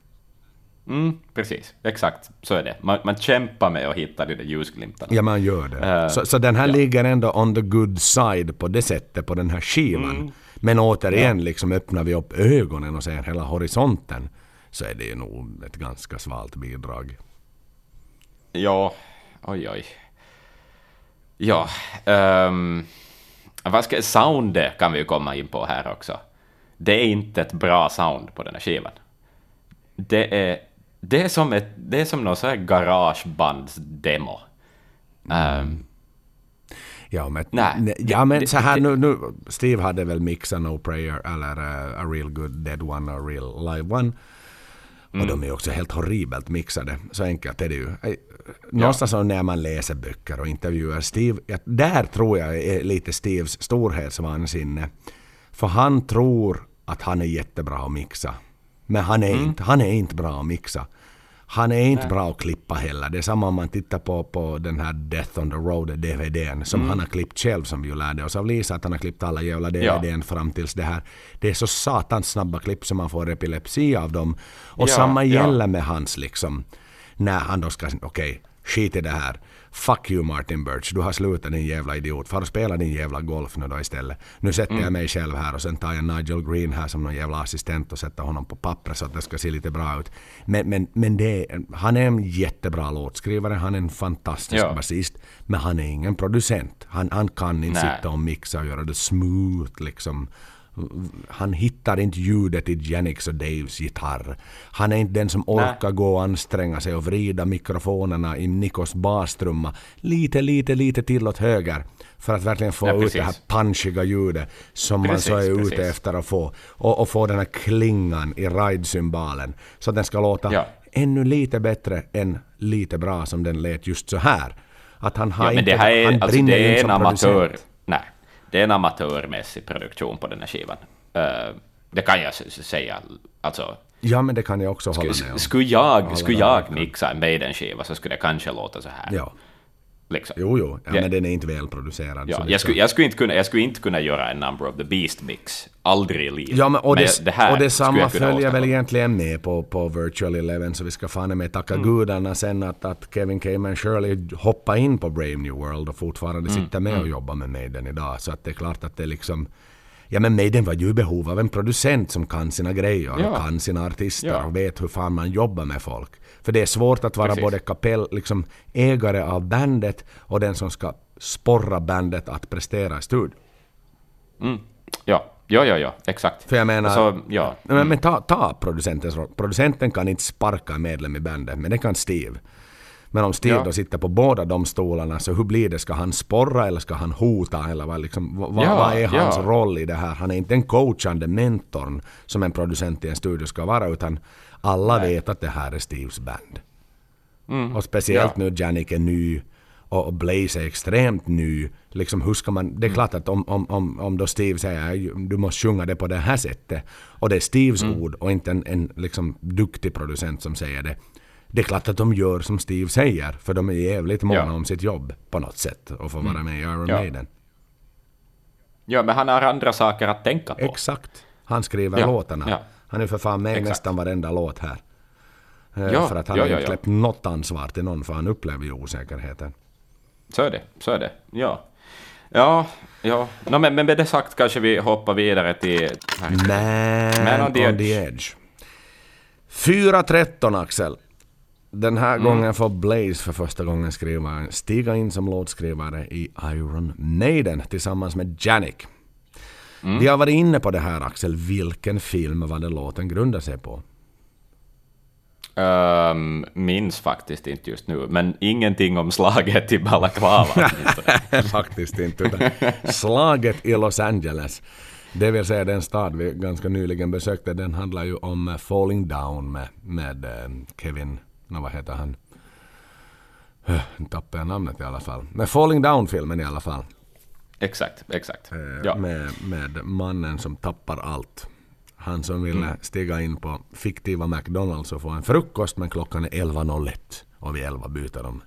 Mm, precis. Exakt, så är det. Man, man kämpar med att hitta de där ljusglimtarna. Ja, man gör det. Eh, så, så den här ja. ligger ändå on the good side på det sättet på den här skivan. Mm. Men återigen, liksom öppnar vi upp ögonen och ser hela horisonten så är det ju nog ett ganska svalt bidrag. Ja, oj oj. Ja, um, vad ska, soundet kan vi ju komma in på här också. Det är inte ett bra sound på den här skivan. Det är, det är som, ett, det är som någon sån här garagebandsdemo. Ehm, Ja men, Nej, ja, men det- så här det- nu, nu, Steve hade väl mixat No Prayer eller uh, A Real Good Dead One och Real Live One. Och de är också helt horribelt mixade. Så enkelt är det ju. Någonstans ja. när man läser böcker och intervjuer Steve, där tror jag är lite Steves storhetsvansinne. För han tror att han är jättebra att mixa. Men han är, mm. inte, han är inte bra att mixa. Han är inte Nej. bra att klippa heller. Det är samma om man tittar på, på den här Death on the Road DVDn som mm. han har klippt själv som vi ju lärde oss av Lisa att han har klippt alla jävla DVDn ja. fram tills det här. Det är så satans snabba klipp som man får epilepsi av dem. Och ja, samma gäller ja. med hans liksom när han då ska, okej, okay, skit i det här. Fuck you Martin Birch, du har slutat din jävla idiot. Far och spela din jävla golf nu då istället. Nu sätter mm. jag mig själv här och sen tar jag Nigel Green här som någon jävla assistent och sätter honom på pappret så att det ska se lite bra ut. Men, men, men det, han är en jättebra låtskrivare, han är en fantastisk ja. basist. Men han är ingen producent. Han, han kan inte Nej. sitta och mixa och göra det smooth liksom han hittar inte ljudet i Janiks och Daves gitarr. Han är inte den som orkar gå och anstränga sig och vrida mikrofonerna i Nikos bastrumma lite, lite, lite till åt höger för att verkligen få ja, ut det här punchiga ljudet som precis, man så är precis. ute efter att få. Och, och få den här klingan i ride-cymbalen så att den ska låta ja. ännu lite bättre än lite bra som den lät just så här. Att han har ja, inte... det här är, han alltså, det är en amatör. Producent. Nej, det är en amatörmässig produktion på den här skivan. Uh, det kan jag säga. Alltså, ja, men det kan jag också hålla med om. Skulle jag, skulle jag mixa en Maiden-skiva så skulle det kanske låta så här. Ja. Liksom. Jo, jo, ja, men den är inte välproducerad. Ja, jag, skulle, jag, skulle inte kunna, jag skulle inte kunna göra en Number of the Beast-mix. Aldrig i livet. Ja, men, och, men det, det här och det samma följer väl egentligen med på, på Virtual Eleven, så vi ska fan med tacka mm. gudarna sen att, att Kevin Cayman Shirley hoppade in på Brave New World och fortfarande mm. sitter med mm. och jobbar med Maiden idag. Så att det är klart att det liksom... Ja men Maiden var ju i behov av en producent som kan sina grejer ja. och kan sina artister ja. och vet hur fan man jobbar med folk. För det är svårt att vara Precis. både kapell, liksom ägare av bandet och den som ska sporra bandet att prestera i studion. Mm. Ja, ja, ja, ja, exakt. För jag menar, alltså, ja. Mm. men, ta, ta producentens roll. Producenten kan inte sparka medlem i bandet, men det kan Steve. Men om Steve ja. då sitter på båda de stolarna, så hur blir det? Ska han sporra eller ska han hota? Eller vad, liksom, vad, ja, vad är hans ja. roll i det här? Han är inte den coachande mentorn som en producent i en studio ska vara, utan alla Nej. vet att det här är Steves band. Mm. Och speciellt ja. nu Janik är ny och Blaze är extremt ny. Liksom hur ska man, det är mm. klart att om, om, om, om då Steve säger du måste sjunga det på det här sättet och det är Steves mm. ord och inte en, en liksom duktig producent som säger det. Det är klart att de gör som Steve säger för de är jävligt måna ja. om sitt jobb på något sätt och får vara mm. med i Iron ja. Maiden. Ja, men han har andra saker att tänka på. Exakt. Han skriver låtarna. Han är för fan med i nästan varenda låt här. Eh, ja, för att han ja, har inte ja, släppt något ansvar till någon för han upplever ju osäkerheten. Så är det, så är det. Ja. Ja, ja. No, men, men med det sagt kanske vi hoppar vidare till... Man, Man on the on edge. The edge. 4.13 Axel. Den här mm. gången får Blaze för första gången skriva, stiga in som låtskrivare i Iron Maiden tillsammans med Janik. Mm. Vi har varit inne på det här Axel, vilken film var det låten grundar sig på? Um, minns faktiskt inte just nu, men ingenting om slaget i Balaklava. faktiskt inte, utan slaget i Los Angeles. Det vill säga den stad vi ganska nyligen besökte, den handlar ju om Falling Down med, med eh, Kevin, no, vad heter han? Nu tappade jag namnet i alla fall. Men Falling Down-filmen i alla fall. Exakt, exakt. Eh, ja. med, med mannen som tappar allt. Han som ville mm. stiga in på fiktiva McDonalds och få en frukost men klockan är 11.01 och vid 11 byter de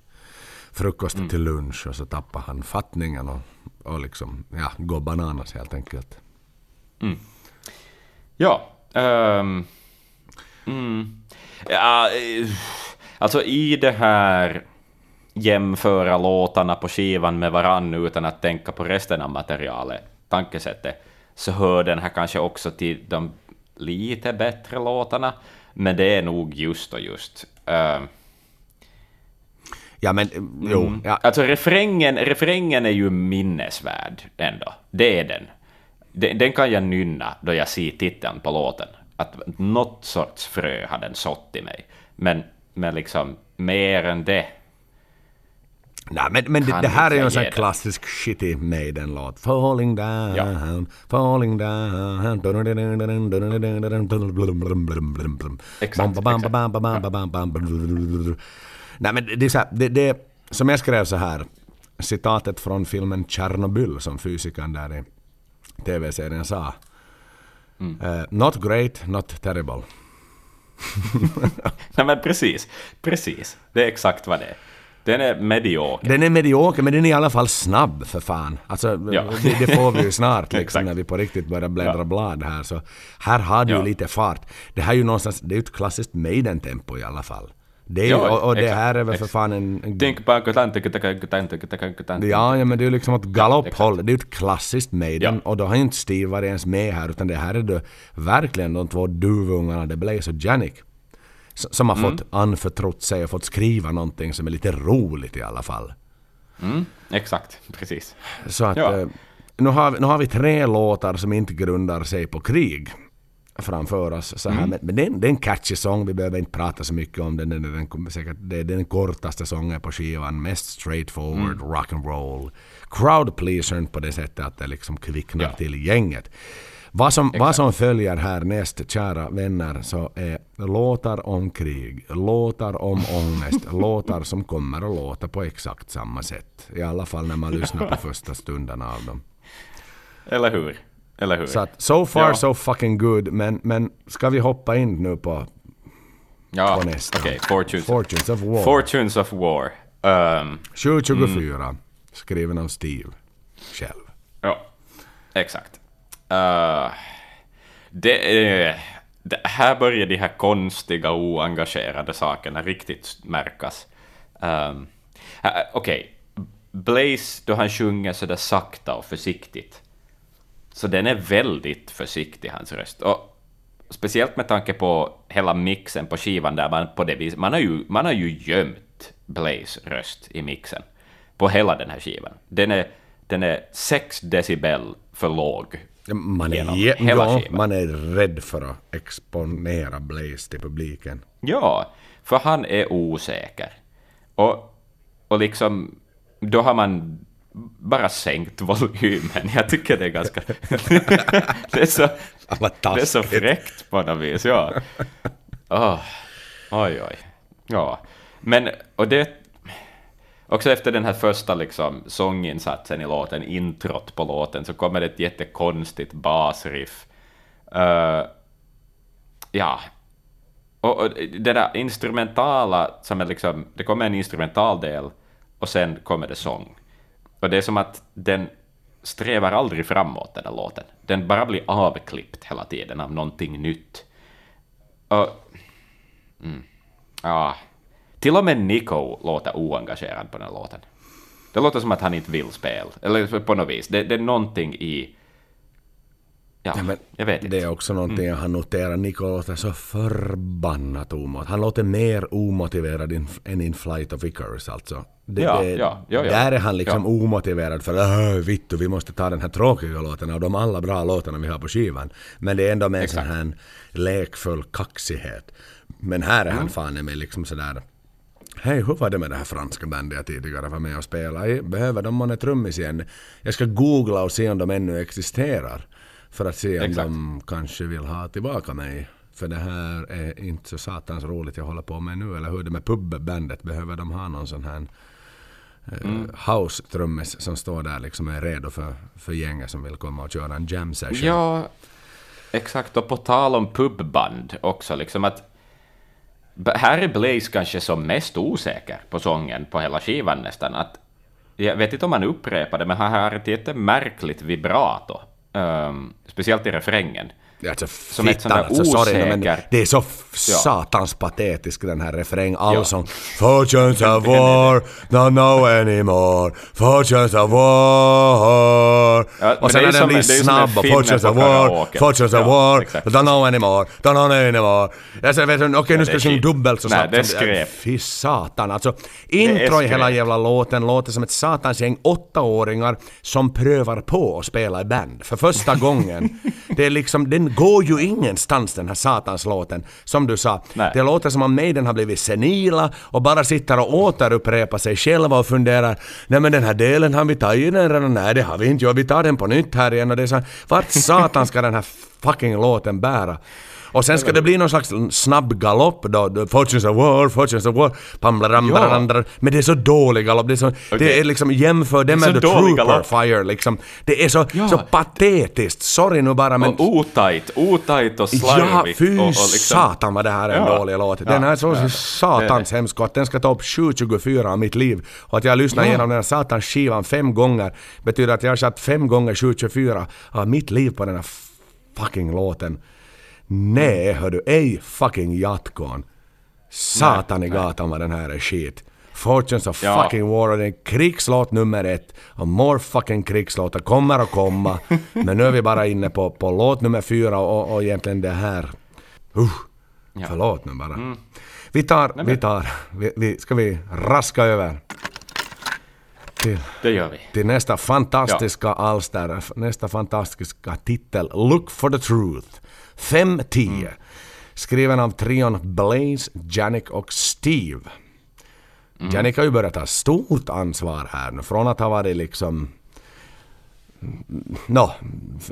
frukosten mm. till lunch och så tappar han fattningen och, och liksom, ja, går bananas helt enkelt. Mm. Ja, um, mm. ja, eh, alltså i det här jämföra låtarna på skivan med varann utan att tänka på resten av materialet, tankesättet, så hör den här kanske också till de lite bättre låtarna, men det är nog just och just. Uh, Ja men jo. Mm. Ja. Alltså refrängen, refrängen är ju minnesvärd ändå. Det är den. den. Den kan jag nynna då jag ser titeln på låten. Att något sorts frö har den sått i mig. Men, men liksom mer än det Nej, men, men det, det här är ju en sån klassisk shitty Maiden-låt. Falling down, Ja. falling down. Exakt. Nej men det är så här, det, det, som jag skrev så här, citatet från filmen Tjernobyl som fysikern där i TV-serien sa. Eh, not great, not terrible. Nej men precis, precis. Det är exakt vad det är. Den är medioker. Den är medioker men den är i alla fall snabb för fan. Alltså Ja. det, det får vi ju snart liksom när vi på riktigt börjar bläddra Ja. blad här. Så här har du ju lite fart. Det här är ju någonstans, det är ju ett klassiskt Maiden-tempo i alla fall. Det är Ja, och, och det här är väl för fan en... en Tänk kutan. ja, ja, men det är ju liksom ett galopphåll. Det är ju ett klassiskt Maiden. Ja. Och då har ju inte Steve varit ens med här utan det här är då verkligen de två duvungarna, det Blaze och Janik. Som har Mm. fått anförtrott sig och fått skriva någonting som är lite roligt i alla fall. Mm, exakt, precis. Så att Ja. eh, nu, har, nu har vi tre låtar som inte grundar sig på krig framför oss. Så här. Mm. Men, det, är en, det är en catchy sång, vi behöver inte prata så mycket om den. Den den, kommer säkert, det är den kortaste sången på skivan, mest straightforward, Mm. rock and roll. Crowd pleasern på det sättet att det liksom kvicknar Ja. till gänget. Vad som, vad som följer härnäst, kära vänner, så är låtar om krig, låtar om ångest, låtar som kommer att låta på exakt samma sätt. I alla fall när man lyssnar på första stunden av dem. Eller hur? Eller hur? Så att so far Ja. so fucking good, men, men ska vi hoppa in nu på ja, på nästa? Okej, Fortunes. Fortunes of War. Fortunes of War. Ehm, 724, skriven av Steve själv. ja, exakt. Eh, det är... Det, här börjar de här konstiga, oengagerade sakerna riktigt märkas. Um, Okej, Blaze, då han sjunger sådär sakta och försiktigt, så den är väldigt försiktig, hans röst. Och speciellt med tanke på hela mixen på skivan där man på det viset, man har ju, man har ju gömt Blaze röst i mixen på hela den här skivan. Den är, den är 6 decibel för låg. Man är, Genom ja, man är rädd för att exponera Blaze till publiken. Ja, för han är osäker. Och, och liksom, då har man bara sänkt volymen. Jag tycker det är ganska... det, är så, det är så fräckt på något vis, ja. Åh, oj, oj. Ja, men, och det... Också efter den här första liksom, sånginsatsen i låten, introt på låten, så kommer det ett jättekonstigt basriff. Uh, ja, och, och det där instrumentala, som är liksom, det kommer en instrumental del och sen kommer det sång. Och det är som att den strävar aldrig framåt, den där låten. Den bara blir avklippt hela tiden av någonting nytt. Och... Mm, ja. Till och med Nico låter oengagerad på den låten. Det låter som att han inte vill spela, eller på något vis. Det, det är någonting i... Ja, Ja, men jag vet inte. Det är också någonting jag har noterat. Nico låter så förbannat omotiverad. Han låter mer omotiverad in, än in Flight of Icarus alltså. Det, Ja, det, ja, ja. Där är han liksom Ja. omotiverad för att vittu vi måste ta den här tråkiga låten av de alla bra låtarna vi har på skivan. Men det är ändå med en sån här lekfull kaxighet. Men här är han Mm. fan med liksom sådär Hej, hur var det med det här franska bandet jag tidigare var med och spelade i? Behöver de månne trummis igen? Jag ska googla och se om de ännu existerar. För att se om Exakt. de kanske vill ha tillbaka mig. För det här är inte så satans roligt jag håller på med nu. Eller hur är det med pubbandet? Behöver de ha någon sån här eh, house-trummis som står där liksom är redo för, för gänget som vill komma och köra en jam session? Ja, exakt. Och på tal om pubband också, liksom att här är Blaze kanske som mest osäker på sången på hela skivan nästan. Att, jag vet inte om han upprepar det, men han har ett jättemärkligt vibrato. Um, speciellt i refrängen. Ja, Alltså Som ett sånt fittan där alltså, sorry, men det är så f- satans patetisk den här refräng. Ja. Allsång. Fortunes of war, don't know anymore. Fortunes of war. Ja, och sen det är när den blir det snabb och Fortunes of war. Fortunes of Ja, war, don't know anymore, don't know anymore. Jag säger, vet du, okej nu ska det jag sjunga dubbelt så Nej, snabbt. det är som- skräp. Fy satan alltså. Intro i hela jävla låten låter som ett satans gäng åttaåringar som prövar på att spela i band för första gången. Det är liksom, den den går ju ingenstans den här satans låten. Som du sa, Nej. det låter som om Maiden har blivit senila och bara sitter och återupprepar sig själva och funderar Nej men den här delen har vi tagit den redan? Nej det har vi inte, jo vi tar den på nytt här igen och det är så vart satan ska den här fucking låten bära? Och sen ska det bli någon slags snabb galopp då, Fortunes of War, Fortunes of War, pamlaram, Ja. men det är så dålig galopp, det är, så, det Okej. är liksom jämför det Det med The Trooper galopp. Fire liksom. Det är så, Ja. så patetiskt, sorry nu bara men... Och otajt, otajt och Ja, slarvigt. fy och, och liksom, satan vad det här är en Ja. dålig låt. Ja. Den här är så Ja. satans hemsk att den ska ta upp 7.24 av mitt liv. Och att jag lyssnar Ja. igenom den här satans skivan fem gånger betyder att jag har satt fem gånger 7.24 av mitt liv på den här fucking låten. Nej hördu, ej fucking jatkon. Satan i gatan vad den här är skit. Fortunes of Ja. fucking war och det är krigslåt nummer ett. Och more fucking krigslåtar kommer att komma. Men nu är vi bara inne på, på låt nummer fyra och, och egentligen det här. Uh, Ja. Förlåt nu bara. Vi tar, vi tar, vi, vi, ska vi raska över till, Det gör vi. till nästa fantastiska alster, nästa fantastiska titel, Look for the Truth. 5-10. Skriven av trion Blaze, Janik och Steve. Janik har ju börjat ta stort ansvar här nu, från att ha varit liksom No,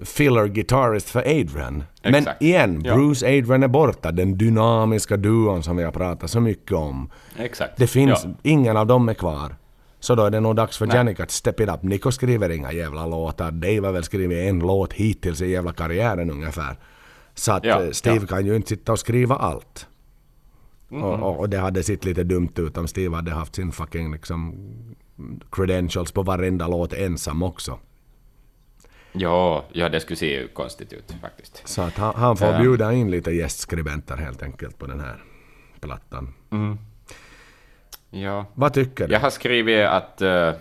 filler guitarist för Adrian. Men Exakt. igen, Ja. Bruce Adrian är borta, den dynamiska duon som vi har pratat så mycket om. Exakt. Det finns, Ja. ingen av dem är kvar. Så då är det nog dags för Nej. Janik att step it up. Nico skriver inga jävla låtar. Dave har väl skrivit en låt hittills i jävla karriären ungefär. Så att Ja, eh, Steve ja. kan ju inte sitta och skriva allt. Mm-hmm. Och, och, och det hade sett lite dumt ut om Steve hade haft sin fucking liksom credentials på varenda låt ensam också. Ja, ja, det skulle se ju konstigt ut faktiskt. Så att han, han får bjuda in lite gästskribenter helt enkelt på den här plattan. Ja. Vad tycker du? Jag har skrivit att, eh,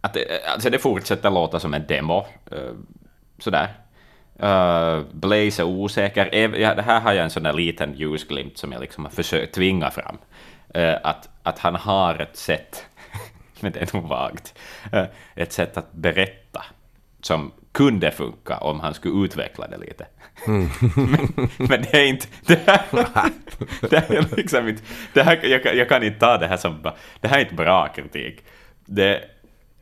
att det, alltså det fortsätter låta som en demo. eh, sådär. Uh, Blaze är osäker. Ja, det här har jag en sån där liten ljusglimt som jag liksom har försökt tvinga fram. Eh, att, att han har ett sätt, men det är nog vagt, eh, ett sätt att berätta som kunde funka om han skulle utveckla det lite. men, men det är inte... Det här, det här är liksom inte... Det här, jag, kan- jag kan inte ta det här som... Det här är inte bra kritik. Det,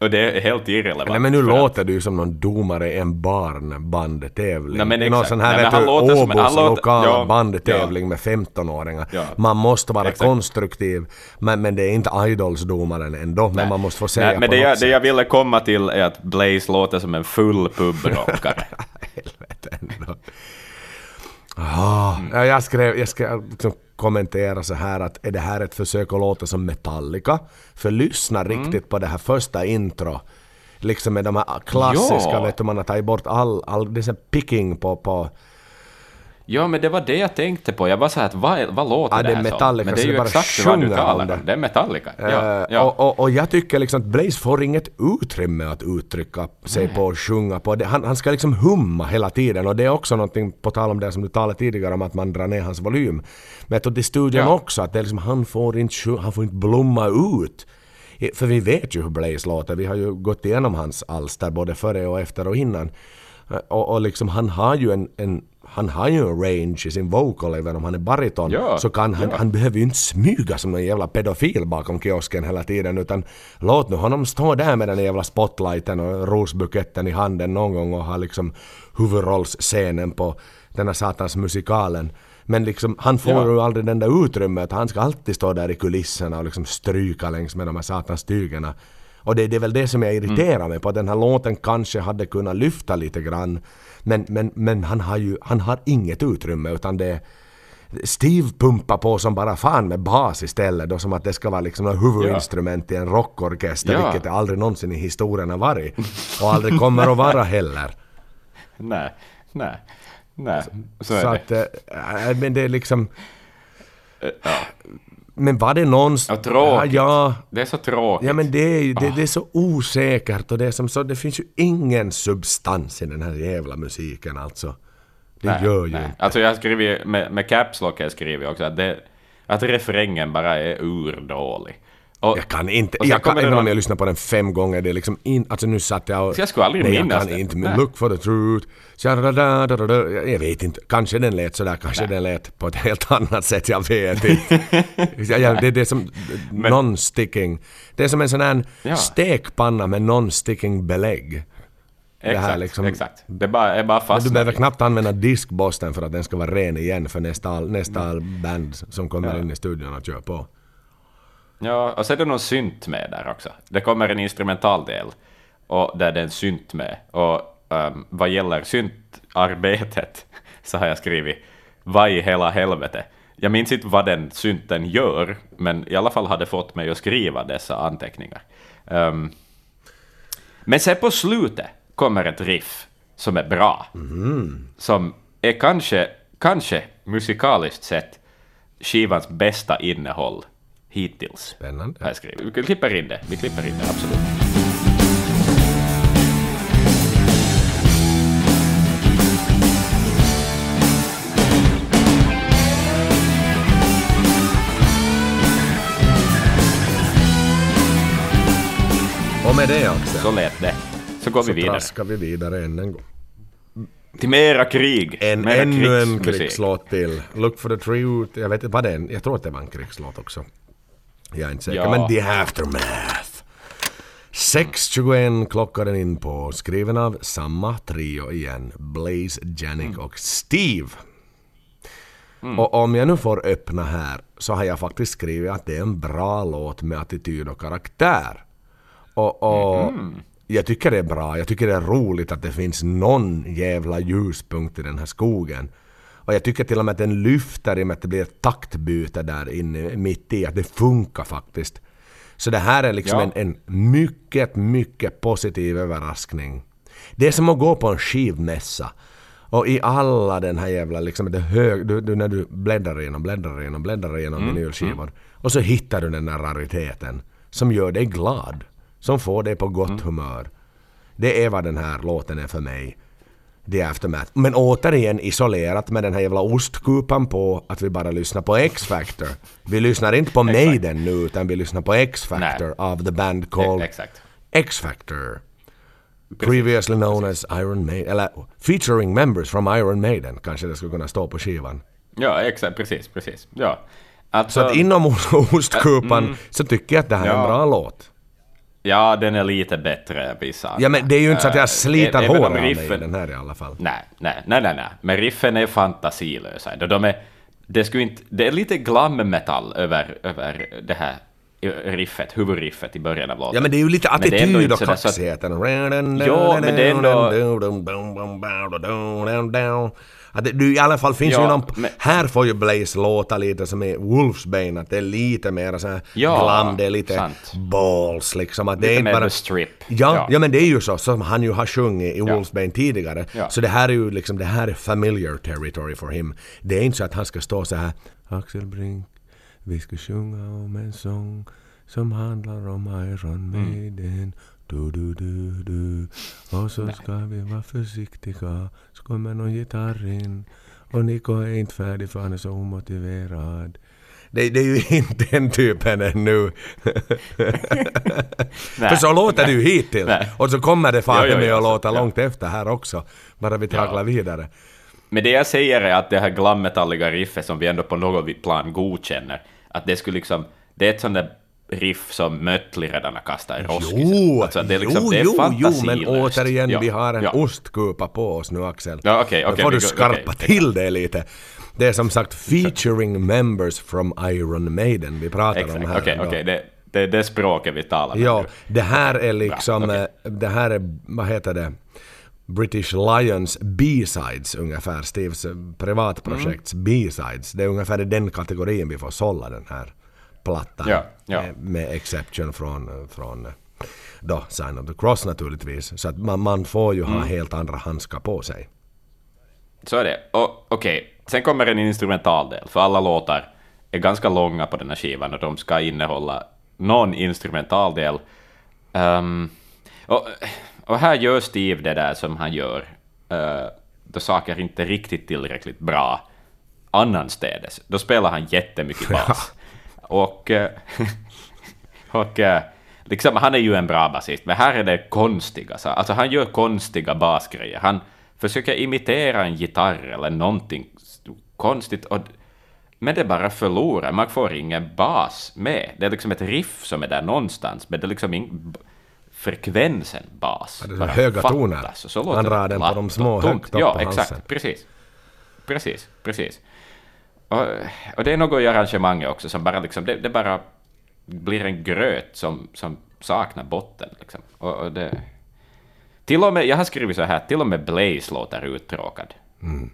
och det är helt irrelevant. Nej men nu låter du ju som någon domare i en barnbandtävling. Nej, men I någon exakt. sån här Nej, vet du, Åbos låter- lokala ja, bandtävling med 15-åringar. Ja. Man måste vara Exakt. konstruktiv, men, men det är inte Idols-domaren ändå. Men man måste få säga Nej, men på det något jag, det sätt. jag ville komma till är att Blaze låter som en full pubrockare. Helvete ändå. Ah, ja, jag skrev, jag skrev liksom kommentera så här att är det här ett försök att låta som Metallica? För lyssna Mm. riktigt på det här första intro. Liksom med de här klassiska, Ja. vet du, man har tagit bort all, all det är picking på, på ja, men det var det jag tänkte på. Jag var så här att vad, vad låter Ja, det det är här Metallica, som? Men det är det ju bara exakt vad du sjunger om talar det. Det är Metallica. Ja, Eh, ja. Och, och, och jag tycker liksom att Blaze får inget utrymme att uttrycka sig på och sjunga på. Det, han, han ska liksom humma hela tiden och det är också någonting, på tal om det som du talade tidigare om att man drar ner hans volym. Men jag tror i studion Ja. också att det är liksom, han, får inte, han får inte blomma ut. För vi vet ju hur Blaze låter, vi har ju gått igenom hans alster både före och efter och innan. Eh, Och, och liksom han har ju en, en han har ju en range i sin vocal, även om han är bariton. Ja, så kan han, ja. han behöver ju inte smyga som någon jävla pedofil bakom kiosken hela tiden utan låt nu honom stå där med den jävla spotlighten och rosbuketten i handen någon gång och ha liksom huvudrollsscenen på den här satans musikalen. Men liksom, han får Ja. ju aldrig den där utrymmet. Han ska alltid stå där i kulisserna och liksom stryka längs med de här satans stygorna. Och det, det är väl det som jag irriterar mig på, att den här låten kanske hade kunnat lyfta lite grann. Men, men, men han har ju han har inget utrymme utan det Steve pumpar på som bara fan med bas istället då som att det ska vara liksom ett huvudinstrument i en rockorkester Ja. vilket det aldrig någonsin i historien har varit. Och aldrig kommer att vara heller. Nej, nej, nej. Så Så det. att, äh, men det är liksom... Ja. Men var det någonstans... Och tråkigt. Ja, Det är så tråkigt. ja men det är, det, Ah. det är så osäkert och det är som så... Det finns ju ingen substans i den här jävla musiken alltså. Det Nej, gör ju nej. inte. Alltså jag har skrivit, med, med Caps Lock jag skrivit också att, det, att refrängen bara är urdålig. Och, jag kan inte, jag kan, det även om jag lyssnar på den fem gånger, det är liksom in, alltså nu satt jag och... Så jag skulle aldrig nej, minnas jag kan det. inte, Nej. men look for the truth. Jag vet inte, kanske den lät sådär, kanske den lät på ett helt annat sätt, jag vet inte. ja, ja, det är det som, non-sticking. Det är som en sån här Ja. stekpanna med non-sticking belägg. det Exakt, liksom- exakt. Det är bara, är bara Men fast. du behöver knappt använda diskborsten för att den ska vara ren igen för nästa, nästa band som kommer in i studion och kör på. Ja, och så är det någon synt med där också. Det kommer en instrumentaldel och där det är en synt med. Och um, vad gäller syntarbetet så har jag skrivit vad i hela helvete. Jag minns inte vad den synten gör, men i alla fall hade fått mig att skriva dessa anteckningar. Um, men sen på slutet kommer ett riff som är bra. Som är kanske, kanske musikaliskt sett skivans bästa innehåll hittills. Spännande. Har jag skrivit. Vi klipper in det. Vi klipper in det, absolut. Och med det Axel, Så lät det. Så går vi så vidare. traskar vi vidare än en gång. Till mera krig. En, mera ännu en krigslåt till. Look for the truth. Jag vet inte vad det är. Jag tror att det var en krigslåt också. Jag är inte säker. Ja. Men The Aftermath. 6.21 klockar den in på. Skriven av samma trio igen. Blaze, Janik Mm. och Steve. Och om jag nu får öppna här så har jag faktiskt skrivit att det är en bra låt med attityd och karaktär. Och, och jag tycker det är bra. Jag tycker det är roligt att det finns någon jävla ljuspunkt i den här skogen. Och jag tycker till och med att den lyfter i och med att det blir ett taktbyte där inne mitt i. Att det funkar faktiskt. Så det här är liksom Ja. en, en mycket, mycket positiv överraskning. Det är som att gå på en skivmässa. Och i alla den här jävla liksom, det hög, du, du, när du bläddrar igenom, bläddrar igenom, bläddrar igenom vinylskivor. Och så hittar du den där rariteten. Som gör dig glad. Som får dig på gott humör. Det är vad den här låten är för mig. The Aftermath. Men återigen isolerat med den här jävla ostkupan på att vi bara lyssnar på X-Factor. Vi lyssnar inte på Maiden nu utan vi lyssnar på X-Factor av the band called Exakt. X-Factor. Previously known as Iron Maiden. Eller featuring members from Iron Maiden kanske det skulle kunna stå på skivan. Ja, exakt. Precis, precis. Ja. Alltså, Så att inom ostkupan så tycker jag att det här är en Ja. bra låt. Ja, den är lite bättre än vissa. Ja men det är ju inte så att jag sliter om håret av mig i den här i alla fall. Nej, nej, nej, nej, nej. Men riffen är fantasilösa. De- De är, det, skulle inte, det är lite glam-metall över, över det här riffet, huvudriffet i början av låten. Ja men det är ju lite ändå attityd och kaxigheten. Ja, men det är Att det, du, I alla fall finns Ja, ju någon... men- Här får ju Blaze låta lite som i Wolfsbane, att det är lite mer så här Ja, glam, det är lite sant. balls liksom. Att det Lite är mer bara... Strip. Ja, Ja. ja. men det är ju så, som han ju har sjungit i. Wolfsbane tidigare. Så det här är ju liksom, det här är familiar territory for him. Det är inte så att han ska stå så här Axel Brink, vi ska sjunga om en sång som handlar om Iron Maiden. Du, du, du, du. Och så ska vi vara försiktiga. Kommer någon gitarr in. Och Nico är inte färdig för han är så omotiverad. Det, det är ju inte den typen ännu. för så låter det ju hittills. Nej. Och så kommer det fan med att låta ja. långt efter här också. Bara vi tragglar Ja. vidare. Men det jag säger är att det här glammetalliga riffet som vi ändå på något plan godkänner, att det skulle liksom, det är ett sånt där riff som Mötley redan har kastat i roskisen. Jo, Alltså, det är liksom, jo, det är jo, jo, men återigen, Ja, vi har en ja. ostkupa på oss nu Axel. Ja, okej, Nu okej, får du skarpa okej, till det lite. Det är som sagt featuring members from Iron Maiden vi pratar om Exakt, här. okej, då. okej, det, det är det språket vi talar med Ja, det här är liksom, okej. eh, det här är, vad heter det? British Lions B-sides ungefär, Steves privatprojekts Mm. B-sides. Det är ungefär i den kategorin vi får sålla den här plattan. Ja, ja. Med, med exception från, från eh, då Sign of the Cross naturligtvis. Så att man, man får ju Mm. ha helt andra handskar på sig. Så är det. Okej, sen kommer en instrumentaldel, för alla låtar är ganska långa på den här skivan och de ska innehålla någon instrumentaldel. Ehm, och, och här gör Steve det där som han gör uh, då saker inte riktigt tillräckligt bra annanstädes. Då spelar han jättemycket bas. Och, eh, Och eh, liksom, han är ju en bra basist, men här är det konstiga. Så, alltså han gör konstiga basgrejer. Han försöker imitera en gitarr eller någonting konstigt. Och, men det bara förlorar, man får ingen bas med. Det är liksom ett riff som är där någonstans, men det är liksom ingen frekvensen bas. Ja, det är höga toner. Så, så han drar den på de små högt upp Ja, exakt. halsen. Precis. Precis, precis. Och, och det är något i arrangemanget också som bara liksom, det, det bara blir en gröt som, som saknar botten. Liksom. Och, och det, till och med, jag har skrivit så här, till och med Blaze låter uttråkad. Mm.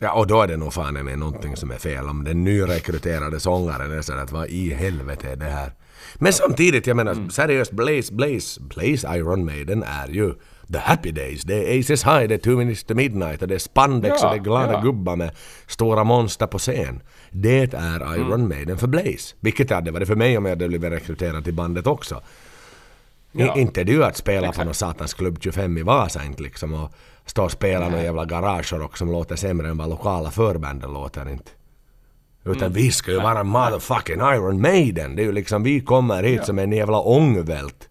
Ja, och då är det nog fan med någonting som är fel. Om den nyrekryterade sångaren är så att vad i helvete är det här? Men samtidigt, jag menar mm. seriöst, Blaze, Blaze, Blaze Iron Maiden är ju The Happy Days. Det är Aces High, det är Two Minutes to Midnight och det är spandex ja, och det är glada ja. gubbar med stora monster på scen. Det är Iron mm. Maiden för Blaze. Vilket hade varit för mig om jag hade blivit rekryterad till bandet också. Ja. Inte du att spela Exakt. på någon satans klubb 25 i Vasa inte liksom och stå och spela någon jävla garagerock som låter sämre än vad lokala förbanden låter inte. Utan mm. vi ska ju vara motherfucking Iron Maiden. Det är ju liksom, vi kommer hit ja. som en jävla ångvält.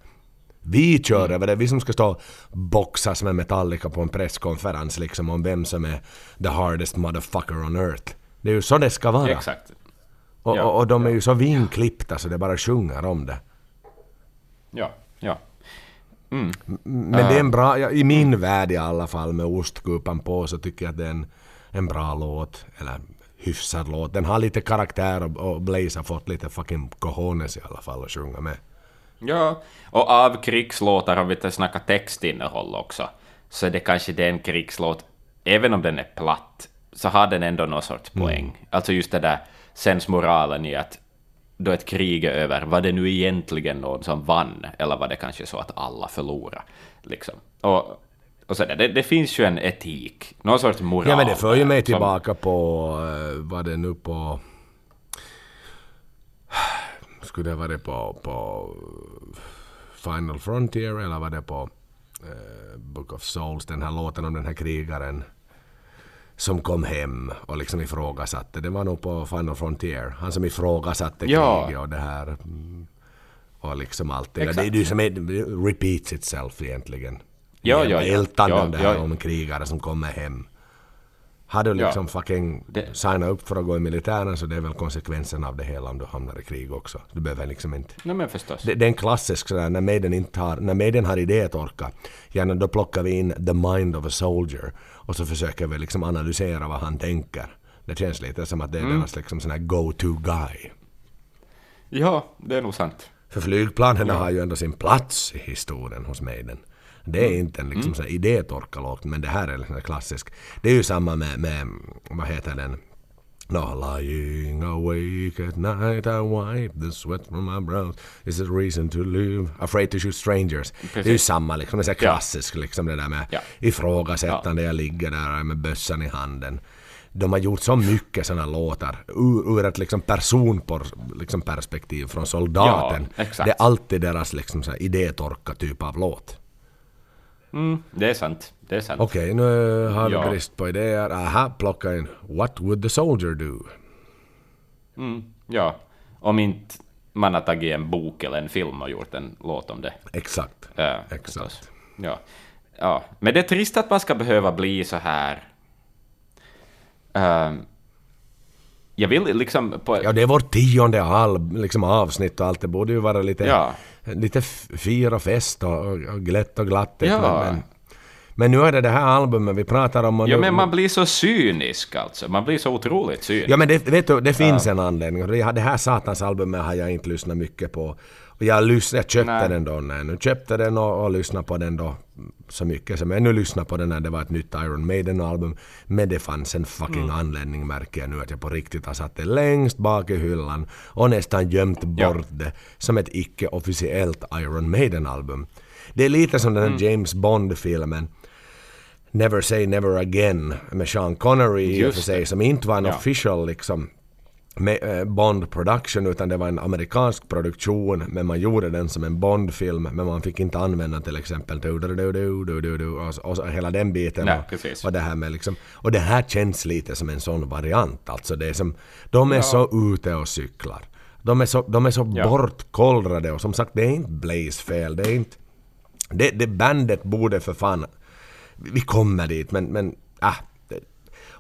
Vi kör över det, vi som ska stå och boxas med Metallica på en presskonferens liksom om vem som är the hardest motherfucker on earth. Det är ju så det ska vara. Exakt. Och, ja, och, och de är ju så vinklippta så det bara sjunger om det. Ja, ja. Mm. Men det är en bra, ja, i min värld i alla fall med ostkupan på så tycker jag att det är en, en bra låt. Eller hyfsad låt. Den har lite karaktär och, och Blaze har fått lite fucking cojones i alla fall att sjunga med. Ja, och av krigslåtar, om vi inte snackar textinnehåll också, så är det kanske den krigslåt, även om den är platt, så har den ändå någon sorts mm. poäng. Mm. Alltså just det där sensmoralen i att då ett krig är över, var det nu egentligen någon som vann, eller var det kanske så att alla förlorade? Liksom. Och, och så där, det, det, finns ju en etik, någon sorts moral. Ja men det för ju mig tillbaka som, på, uh, vad det nu på... Skulle det varit på, på Final Frontier eller var det på uh, Book of Souls, den här låten om den här krigaren som kom hem och liksom ifrågasatte. Det var nog på Final Frontier. Han som ifrågasatte ja. kriget och det här. Mm, och liksom allt det Det är ju som repeats itself egentligen. Ja, ja, ja. Ältanden ja, ja. om krigare som kommer hem. Har du liksom ja. fucking det... signat upp för att gå i militären så det är väl konsekvensen av det hela om du hamnar i krig också. Du behöver liksom inte... Nej men förstås. Det, det är en klassisk sådär, när Maiden inte har, när Maiden har idétorka, gärna då plockar vi in the mind of a soldier och så försöker vi liksom analysera vad han tänker. Det känns lite som att det är mm. deras liksom sån här go-to guy. Ja, det är nog sant. För flygplanen ja. har ju ändå sin plats i historien hos Maiden. Det är inte en liksom, mm. idétorkalåt, men det här är liksom klassisk. Det är ju samma med, med vad heter den? No, lying awake at night I wipe the sweat from my brows Is a reason to live Afraid to shoot strangers Precis. Det är ju samma liksom, det är klassisk ja. liksom det där med ja. ifrågasättande, ja. jag ligger där med bössan i handen de har gjort så mycket sådana låtar ur, ur ett liksom personperspektiv liksom perspektiv från soldaten. Ja, det är alltid deras liksom så idétorka typ av låt. Mm, det är sant. Det är sant. Okej, okay, nu har vi ja. brist på idéer. Aha, plocka in What would the soldier do? Mm, ja, om inte man har tagit en bok eller en film och gjort en låt om det. Exakt. Ja, Exakt. Ja. ja. Men det är trist att man ska behöva bli så här... Um, jag vill liksom... På... Ja, det är vårt tionde halv, liksom avsnitt och allt. Det borde ju vara lite... Ja lite fyr och fest och, och glätt och glatt. Ja. Men, men nu är det det här albumet vi pratar om. ja, nu, men man blir så cynisk alltså. Man blir så otroligt cynisk. Ja, men det, vet du, det finns ja. en anledning. Det här satans albumet har jag inte lyssnat mycket på. Jag, lyssnade, jag köpte nej. den då, nej, nu köpte den och, och lyssnade på den då så mycket som jag nu lyssnar på den när det var ett nytt Iron Maiden-album. Men det fanns en fucking mm. anledning märker jag nu att jag på riktigt har satt det längst bak i hyllan och nästan gömt bort ja. det som ett icke-officiellt Iron Maiden-album. Det är lite som den här mm. James Bond-filmen Never Say Never Again med Sean Connery i och för sig som inte var en ja. official liksom med eh, Bond production utan det var en amerikansk produktion men man gjorde den som en Bond-film men man fick inte använda till exempel du, du, du, du, du, du, du, och, och, och hela den biten. Nej, och, och, det här med liksom, och det här känns lite som en sån variant alltså det är som, de är ja. så ute och cyklar. De är så, de är så ja. bortkollrade och som sagt det är inte Blaze fel. Det är inte... Det, det bandet borde för fan... Vi kommer dit men, men äh,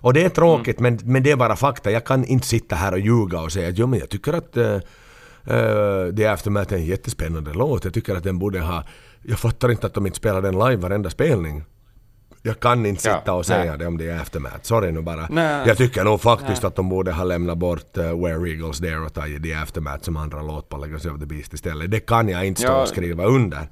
och det är tråkigt mm. men, men det är bara fakta. Jag kan inte sitta här och ljuga och säga att jo men jag tycker att uh, uh, The Aftermath är en jättespännande låt. Jag tycker att den borde ha... Jag fattar inte att de inte spelar den live varenda spelning. Jag kan inte sitta ja, och säga nej. det om det är Aftermath. Sorry nu bara. Nej. Jag tycker nog faktiskt nej. att de borde ha lämnat bort uh, Where Eagles Dare och tagit The Aftermath som andra låt på Legacy of the Beast istället. Det kan jag inte stå ja. och skriva under.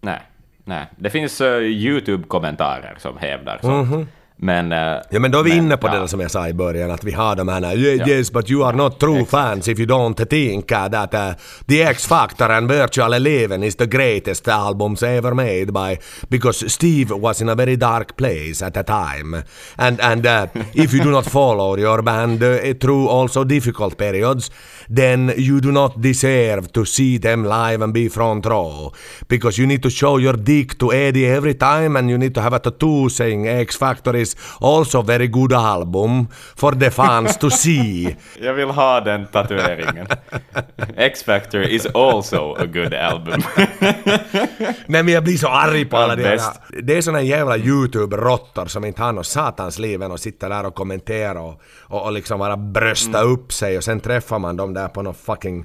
Nej, nej. Det finns uh, YouTube-kommentarer som hävdar sånt. Mm -hmm. Men, uh, ja men då är vi men, inne på ja. det som jag sa i början att vi har de här yeah, ja. yes but you are not true Exakt. fans if you don't think that uh, the X-Factor and Virtual Eleven is the greatest albums ever made by because Steve was in a very dark place at the time and and uh, if you do not follow your band uh, through also difficult periods then you do not deserve to see them live and be front row because you need to show your dick to Eddie every time and you need to have a tattoo saying X-Factor is is also very good album for the fans to see. Jag vill ha den tatueringen. X-Factor is also a good album. Nej men jag blir så arg på alla det Det är såna jävla YouTube-råttor som inte har något satans liv än och sitter där och kommenterar och, och, och liksom bara brösta mm. upp sig och sen träffar man dem där på någon fucking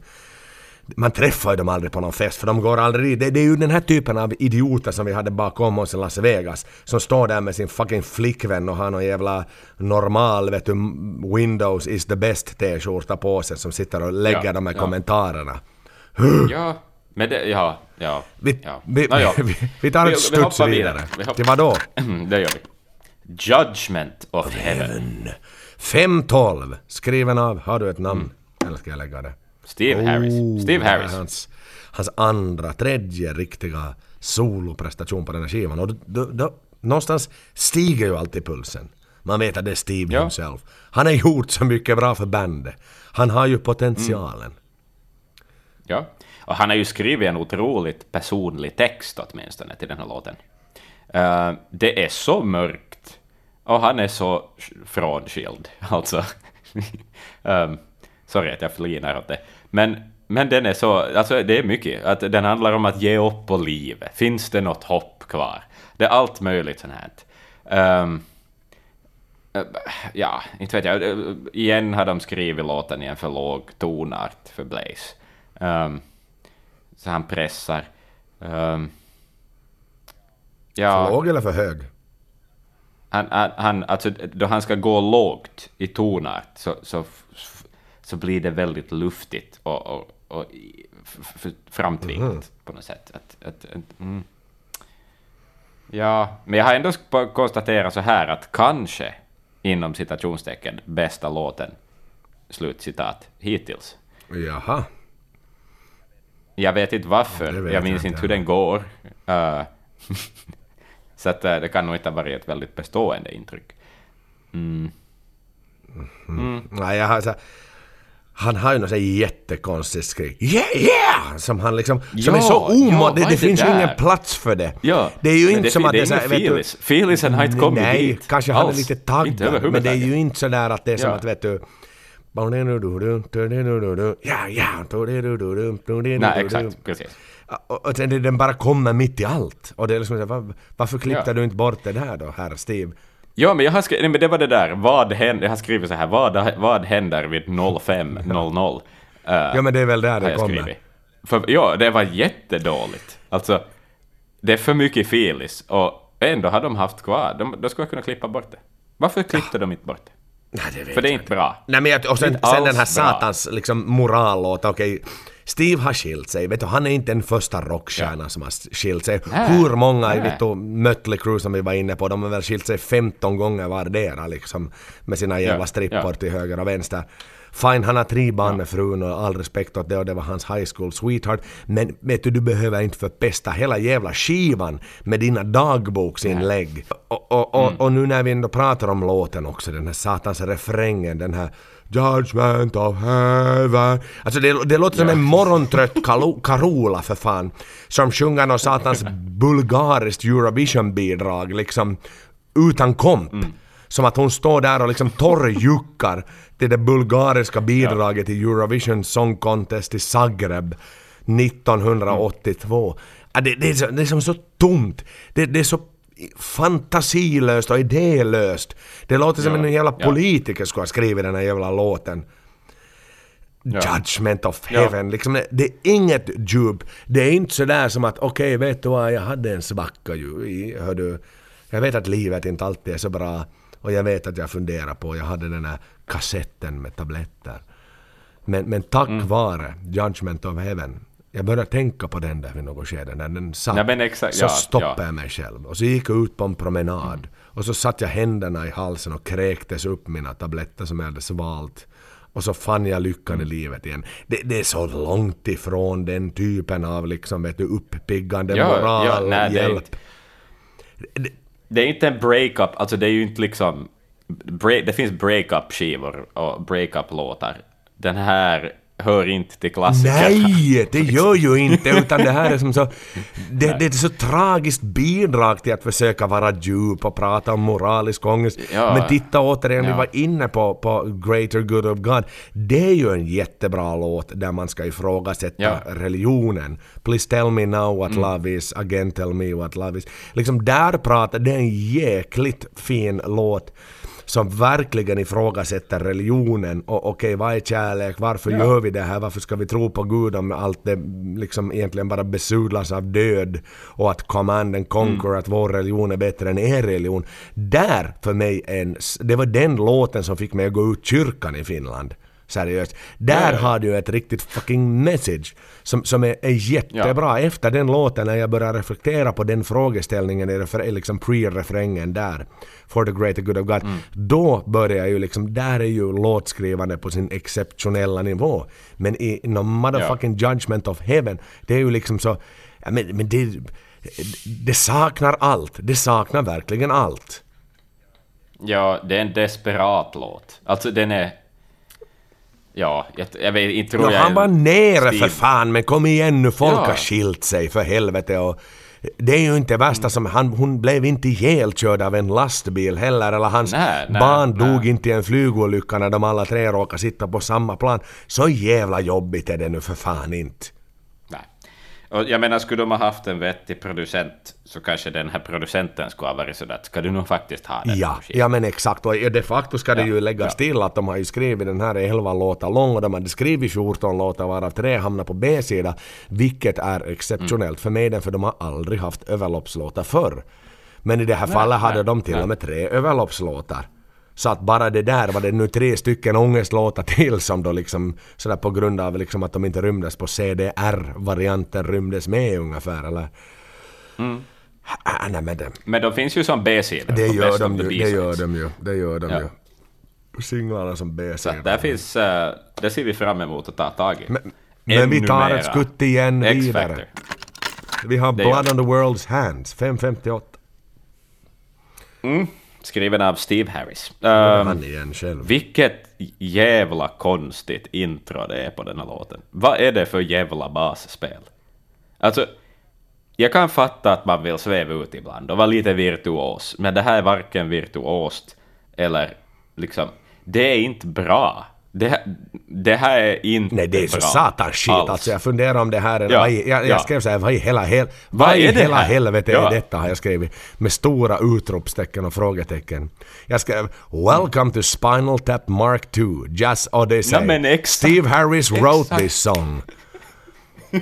man träffar ju dem aldrig på någon fest för de går aldrig det, det är ju den här typen av idioter som vi hade bakom oss i Las Vegas som står där med sin fucking flickvän och har någon jävla normal vet du Windows is the best t-skjorta på sig som sitter och lägger ja, de här ja. kommentarerna. Ja, men det, ja, ja. Vi, ja. Vi, ja, vi, vi, tar ett studs vidare. vidare. Vi Till vadå? det gör vi. Judgment of Heaven. heaven. 512, skriven av, har du ett namn? Mm. Eller ska jag lägga det? Steve oh, Harris. Steve Harris. Hans, hans andra, tredje riktiga soloprestation på den här skivan. Och då, då, någonstans stiger ju alltid pulsen. Man vet att det är Steve ja. himself. Han har gjort så mycket bra för bandet. Han har ju potentialen. Mm. Ja, och han har ju skrivit en otroligt personlig text åtminstone till den här låten. Uh, det är så mörkt och han är så frånskild. Alltså, um, sorry att jag flinar åt det. Men, men den är så, alltså det är mycket, att den handlar om att ge upp på livet. Finns det något hopp kvar? Det är allt möjligt sånt här. Um, ja, inte vet jag. Igen har de skrivit låten i en för låg tonart för Blaze. Um, så han pressar. Um, ja, för låg eller för hög? Han, han, han, alltså, då han ska gå lågt i tonart så, så så blir det väldigt luftigt och, och, och framtvingat mm. på något sätt. Att, att, att, mm. Ja, men jag har ändå konstaterat så här att kanske inom citationstecken bästa låten, slutcitat, hittills. Jaha. Jag vet inte varför, ja, jag minns jag inte hur den går. Uh, så att, uh, det kan nog inte ha varit ett väldigt bestående intryck. Mm. Mm. Mm. Nej, jag har så han har ju något jättekonstigt skrik. Yeah, yeah! Som han liksom... Ja, som är så omått. Ja, det, det finns ju ingen plats för det. Ja, det är ju inte det, som att det är såhär... Felis. Felisen har inte kommit nej, dit. kanske han är lite taggad. Men det är ju inte sådär att det är som att vet du... Ja, ja. Nej, exakt. Precis. Och, och den bara kommer mitt i allt. Och det är liksom varför klippte du inte bort det där då, herr Steve? Ja, men jag har skrivit, men det var det där, vad händer, jag har skrivit så här, vad, vad händer vid 05.00? Uh, ja, men det är väl där det kommer. För, ja, det var jättedåligt. Alltså, det är för mycket filis och ändå har de haft kvar, de, de skulle kunna klippa bort det. Varför klippte de inte bort det? Nej, det vet För det är inte bra. Nej, men jag, och sen, sen den här satans liksom, morallåt, okej. Okay Steve har skilt sig, vet du, han är inte den första rockstjärnan ja. som har skilt sig. Nej. Hur många i vet du, Mötley Crüe som vi var inne på, de har väl skilt sig 15 gånger vardera liksom. Med sina jävla ja. strippor ja. till höger och vänster. Fine, han har tre barn med frun och all respekt åt det och det var hans high school sweetheart. Men vet du, du behöver inte förpesta hela jävla skivan med dina dagboksinlägg. Och, och, och, mm. och, nu när vi ändå pratar om låten också, den här satans refrängen, den här Judgment of heaven. Alltså det, det låter som en morgontrött Carola för fan. Som sjunger något satans bulgariskt Eurovision-bidrag liksom utan komp. Mm. Som att hon står där och liksom torrjuckar till det bulgariska bidraget till Eurovision Song Contest i Zagreb 1982. Ja, det, det, är så, det är som så tomt. Det, det är så fantasilöst och idélöst. Det låter som Ja, en jävla ja. politiker skulle ha skrivit den här jävla låten. Judgment of Ja. heaven. Liksom, det- är inget djup. Det är inte sådär som att okej, vet du vad, jag hade en svacka ju. i- Hör du, jag vet att livet inte alltid är så bra och jag vet att jag funderar på, jag hade den här kassetten med tabletter. Men, men tack Mm. vare Judgment of heaven, jag började tänka på den där vid något skede, när den satt. Ja, exakt, så ja, stoppade ja. jag mig själv och så gick jag ut på en promenad. Och så satte jag händerna i halsen och kräktes upp mina tabletter som jag hade svalt. Och så fann jag lyckan Mm. i livet igen. Det, det är så långt ifrån den typen av liksom, vet du, uppiggande Ja, moral, ja, nej, det är hjälp. inte- Det är inte en breakup, alltså det är ju inte liksom... Break, det finns breakup-skivor och breakup-låtar. Den här hör inte till klassikerna. Nej, det gör ju inte, utan det här är som så... Det, det är ett så tragiskt bidrag till att försöka vara djup och prata om moralisk ångest. Ja. Men titta återigen, vi Ja. var inne på, på Greater Good of God. Det är ju en jättebra låt där man ska ifrågasätta Ja. Mm. religionen. Please tell me now what love is, again tell me what love is. Liksom där pratar, det är en jäkligt fin låt som verkligen ifrågasätter religionen och okej, vad är kärlek, varför Ja. gör vi det här, varför ska vi tro på Gud om allt det liksom egentligen bara besudlas av död och att command and conquer, Mm. att vår religion är bättre än er religion. Där, för mig, en, det var den låten som fick mig att gå ut kyrkan i Finland. Seriöst. Där Ja, ja. har du ett riktigt fucking message som, som är, är jättebra. Efter den låten, när jag började reflektera på den frågeställningen i refer- liksom pre-refrängen där, For the greater good of God, Mm. då börjar jag ju liksom, där är ju låtskrivande på sin exceptionella nivå. Men i no motherfucking judgment of heaven, det är ju liksom så, ja, men, men det, det saknar allt. Det saknar verkligen allt. Ja, det är en desperat låt. Alltså den är... Ja, jag, jag vet inte Ja, han var nere Steve- för fan, men kom igen nu, folk Ja. har skilt sig för helvete och det är ju inte värsta som, han, hon blev inte ihjälkörd av en lastbil heller, eller hans Nej, nej, barn nej. dog inte i en flygolycka när de alla tre råkade sitta på samma plan. Så jävla jobbigt är det nu för fan inte. Nej. Och jag menar, skulle de ha haft en vettig producent så kanske den här producenten skulle ha varit sådär att ska du nog faktiskt ha den Ja, här skivan?" ja men exakt. Och de facto ska det Ja, ju läggas ja. till att de har ju skrivit den här 11 låtar lång och de hade skrivit 14 låtar varav tre hamnar på B-sida. Vilket är exceptionellt för mig för de har aldrig haft överloppslåtar förr. Men i det här fallet hade nej, de till nej. och med tre överloppslåtar. Så att bara det där var det nu tre stycken ångestlåtar till som då liksom sådär på grund av liksom att de inte rymdes på CDR-varianten rymdes med ungefär eller... Ah, nej men det, Men de finns ju som B-sidor. det på gör de ju, det gör de ju, det gör de Ja. ju. Singlarna som B-sidor. där finns... eh, det ser vi fram emot att ta tag i. Men, men vi tar ett skutt igen vidare. Vi har Blood on the World's Hands, 558. Skriven av Steve Harris. Um, han igen själv. vilket jävla konstigt intro det är på den här låten. Vad är det för jävla basspel? Alltså, jag kan fatta att man vill sväva ut ibland och vara lite virtuos, men det här är varken virtuost eller liksom... Det är inte bra. Det, här- det här är inte Nej det är så satans shit alls. alltså. Jag funderar om det här är... Ja, jag, jag ja. skrev såhär, vad i hela, hel, Vad vad är det hela här? helvete Ja. är detta har jag skrivit. Med stora utropstecken och frågetecken. Jag skrev “Welcome to Spinal Tap Mark 2, Jazz Odyssey. Ja, men exakt. Steve Harris wrote Exakt. this song”.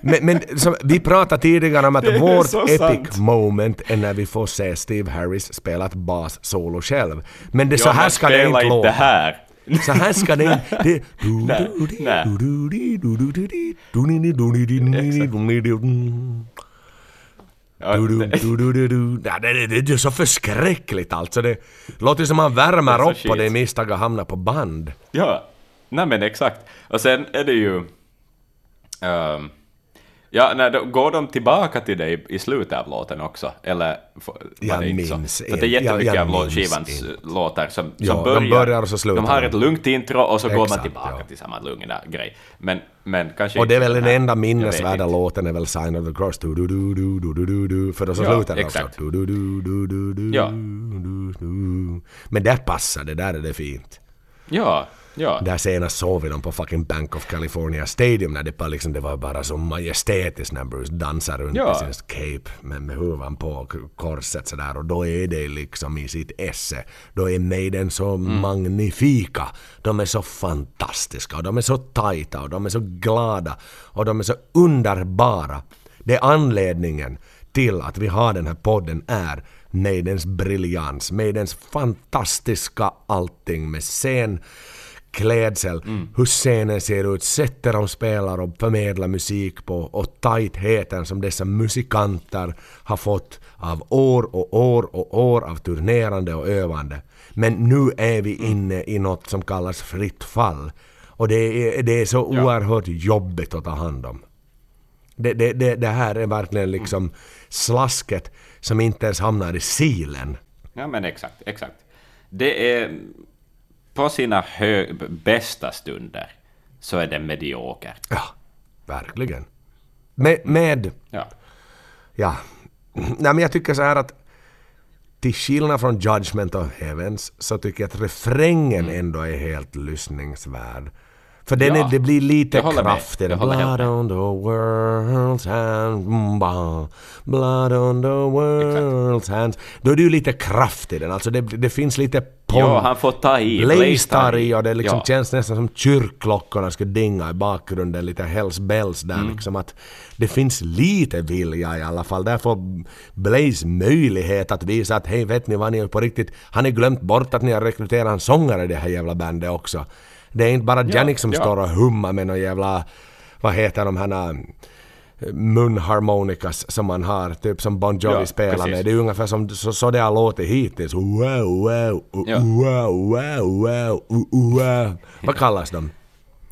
Men, men som, vi pratade tidigare om att vårt så epic sant. moment är när vi får se Steve Harris spela ett bas-solo själv. Men det, så Ja, här men ska det inte låta. här. Så här ska det det, Nej, nej. Det- är så förskräckligt alltså. Det låter som man värmer upp och det är misstag att hamna på band. Ja, nej men exakt. Och sen är det ju... ehm, Ja, nej, då går de tillbaka till det i, slutet av låten också? Eller var Jag det inte minns så? För det är jättemycket Jag- jag av skivans inte. låtar som, som Ja, de börjar... börjar och så slutar De har de. ett lugnt intro och så går man Exakt, tillbaka ja. till samma lugna grej. Men, men kanske Och det är väl den den enda minnesvärda låten är väl Sign of the Cross. Du, du, du, du, du, du, du, du, för då så Ja, slutar det också. exakt. Du, du, du, du, du, du, Ja. du, du. Men där passar det, där är det fint. Ja, ja. Där senast såg vi dem på fucking Bank of California Stadium när det bara, liksom, det var bara så majestätiskt när Bruce dansar runt Ja. i sin cape med, med huvan på korset sådär och då är det liksom i sitt esse. Då är Maiden så Mm. magnifika. De är så fantastiska och de är så tajta och de är så glada och de är så underbara. Det är anledningen till att vi har den här podden är Maidens briljans, Maidens fantastiska allting med scen, klädsel, hur scenen ser ut, sättet de spelar och förmedlar musik på och tajtheten som dessa musikanter har fått av år och år och år av turnerande och övande. Men nu är vi inne i något som kallas fritt fall. Och det är, det är så Ja. oerhört jobbigt att ta hand om. Det, det, det, det här är verkligen liksom slasket som inte ens hamnar i silen. Ja, men exakt, exakt. Det är på sina bästa stunder så är det medioker. Ja, verkligen. Med, med Ja. ja. Nej men jag tycker så här att till skillnad från Judgment of Heavens så tycker jag att refrängen ändå är helt lyssningsvärd. För den Ja, är, det blir lite kraftigare. Jag håller helt Blood on the world's hand, mm, ba. Blood on the world's hands. Då är det ju lite kraft i den. Alltså det, det finns lite pond. Ja, han får ta i. Blaze tar i och det liksom Ja. känns nästan som kyrkklockorna skulle dinga i bakgrunden, lite Hells Bells där Mm. liksom att det finns lite vilja i alla fall. Där får Blaze möjlighet att visa att hej vet ni vad ni är på riktigt, har ni glömt bort att ni har rekryterat en sångare i det här jävla bandet också? Det är inte bara Janik som ja. står och hummar med någon jävla, vad heter de här eh, munharmonikas som man har, typ som Bon Jovi Ja, spelar precis. med. Det är ungefär som så, så det har låtit hittills. Wow, wow, Ja. wow, wow, wow, wow. Vad kallas de?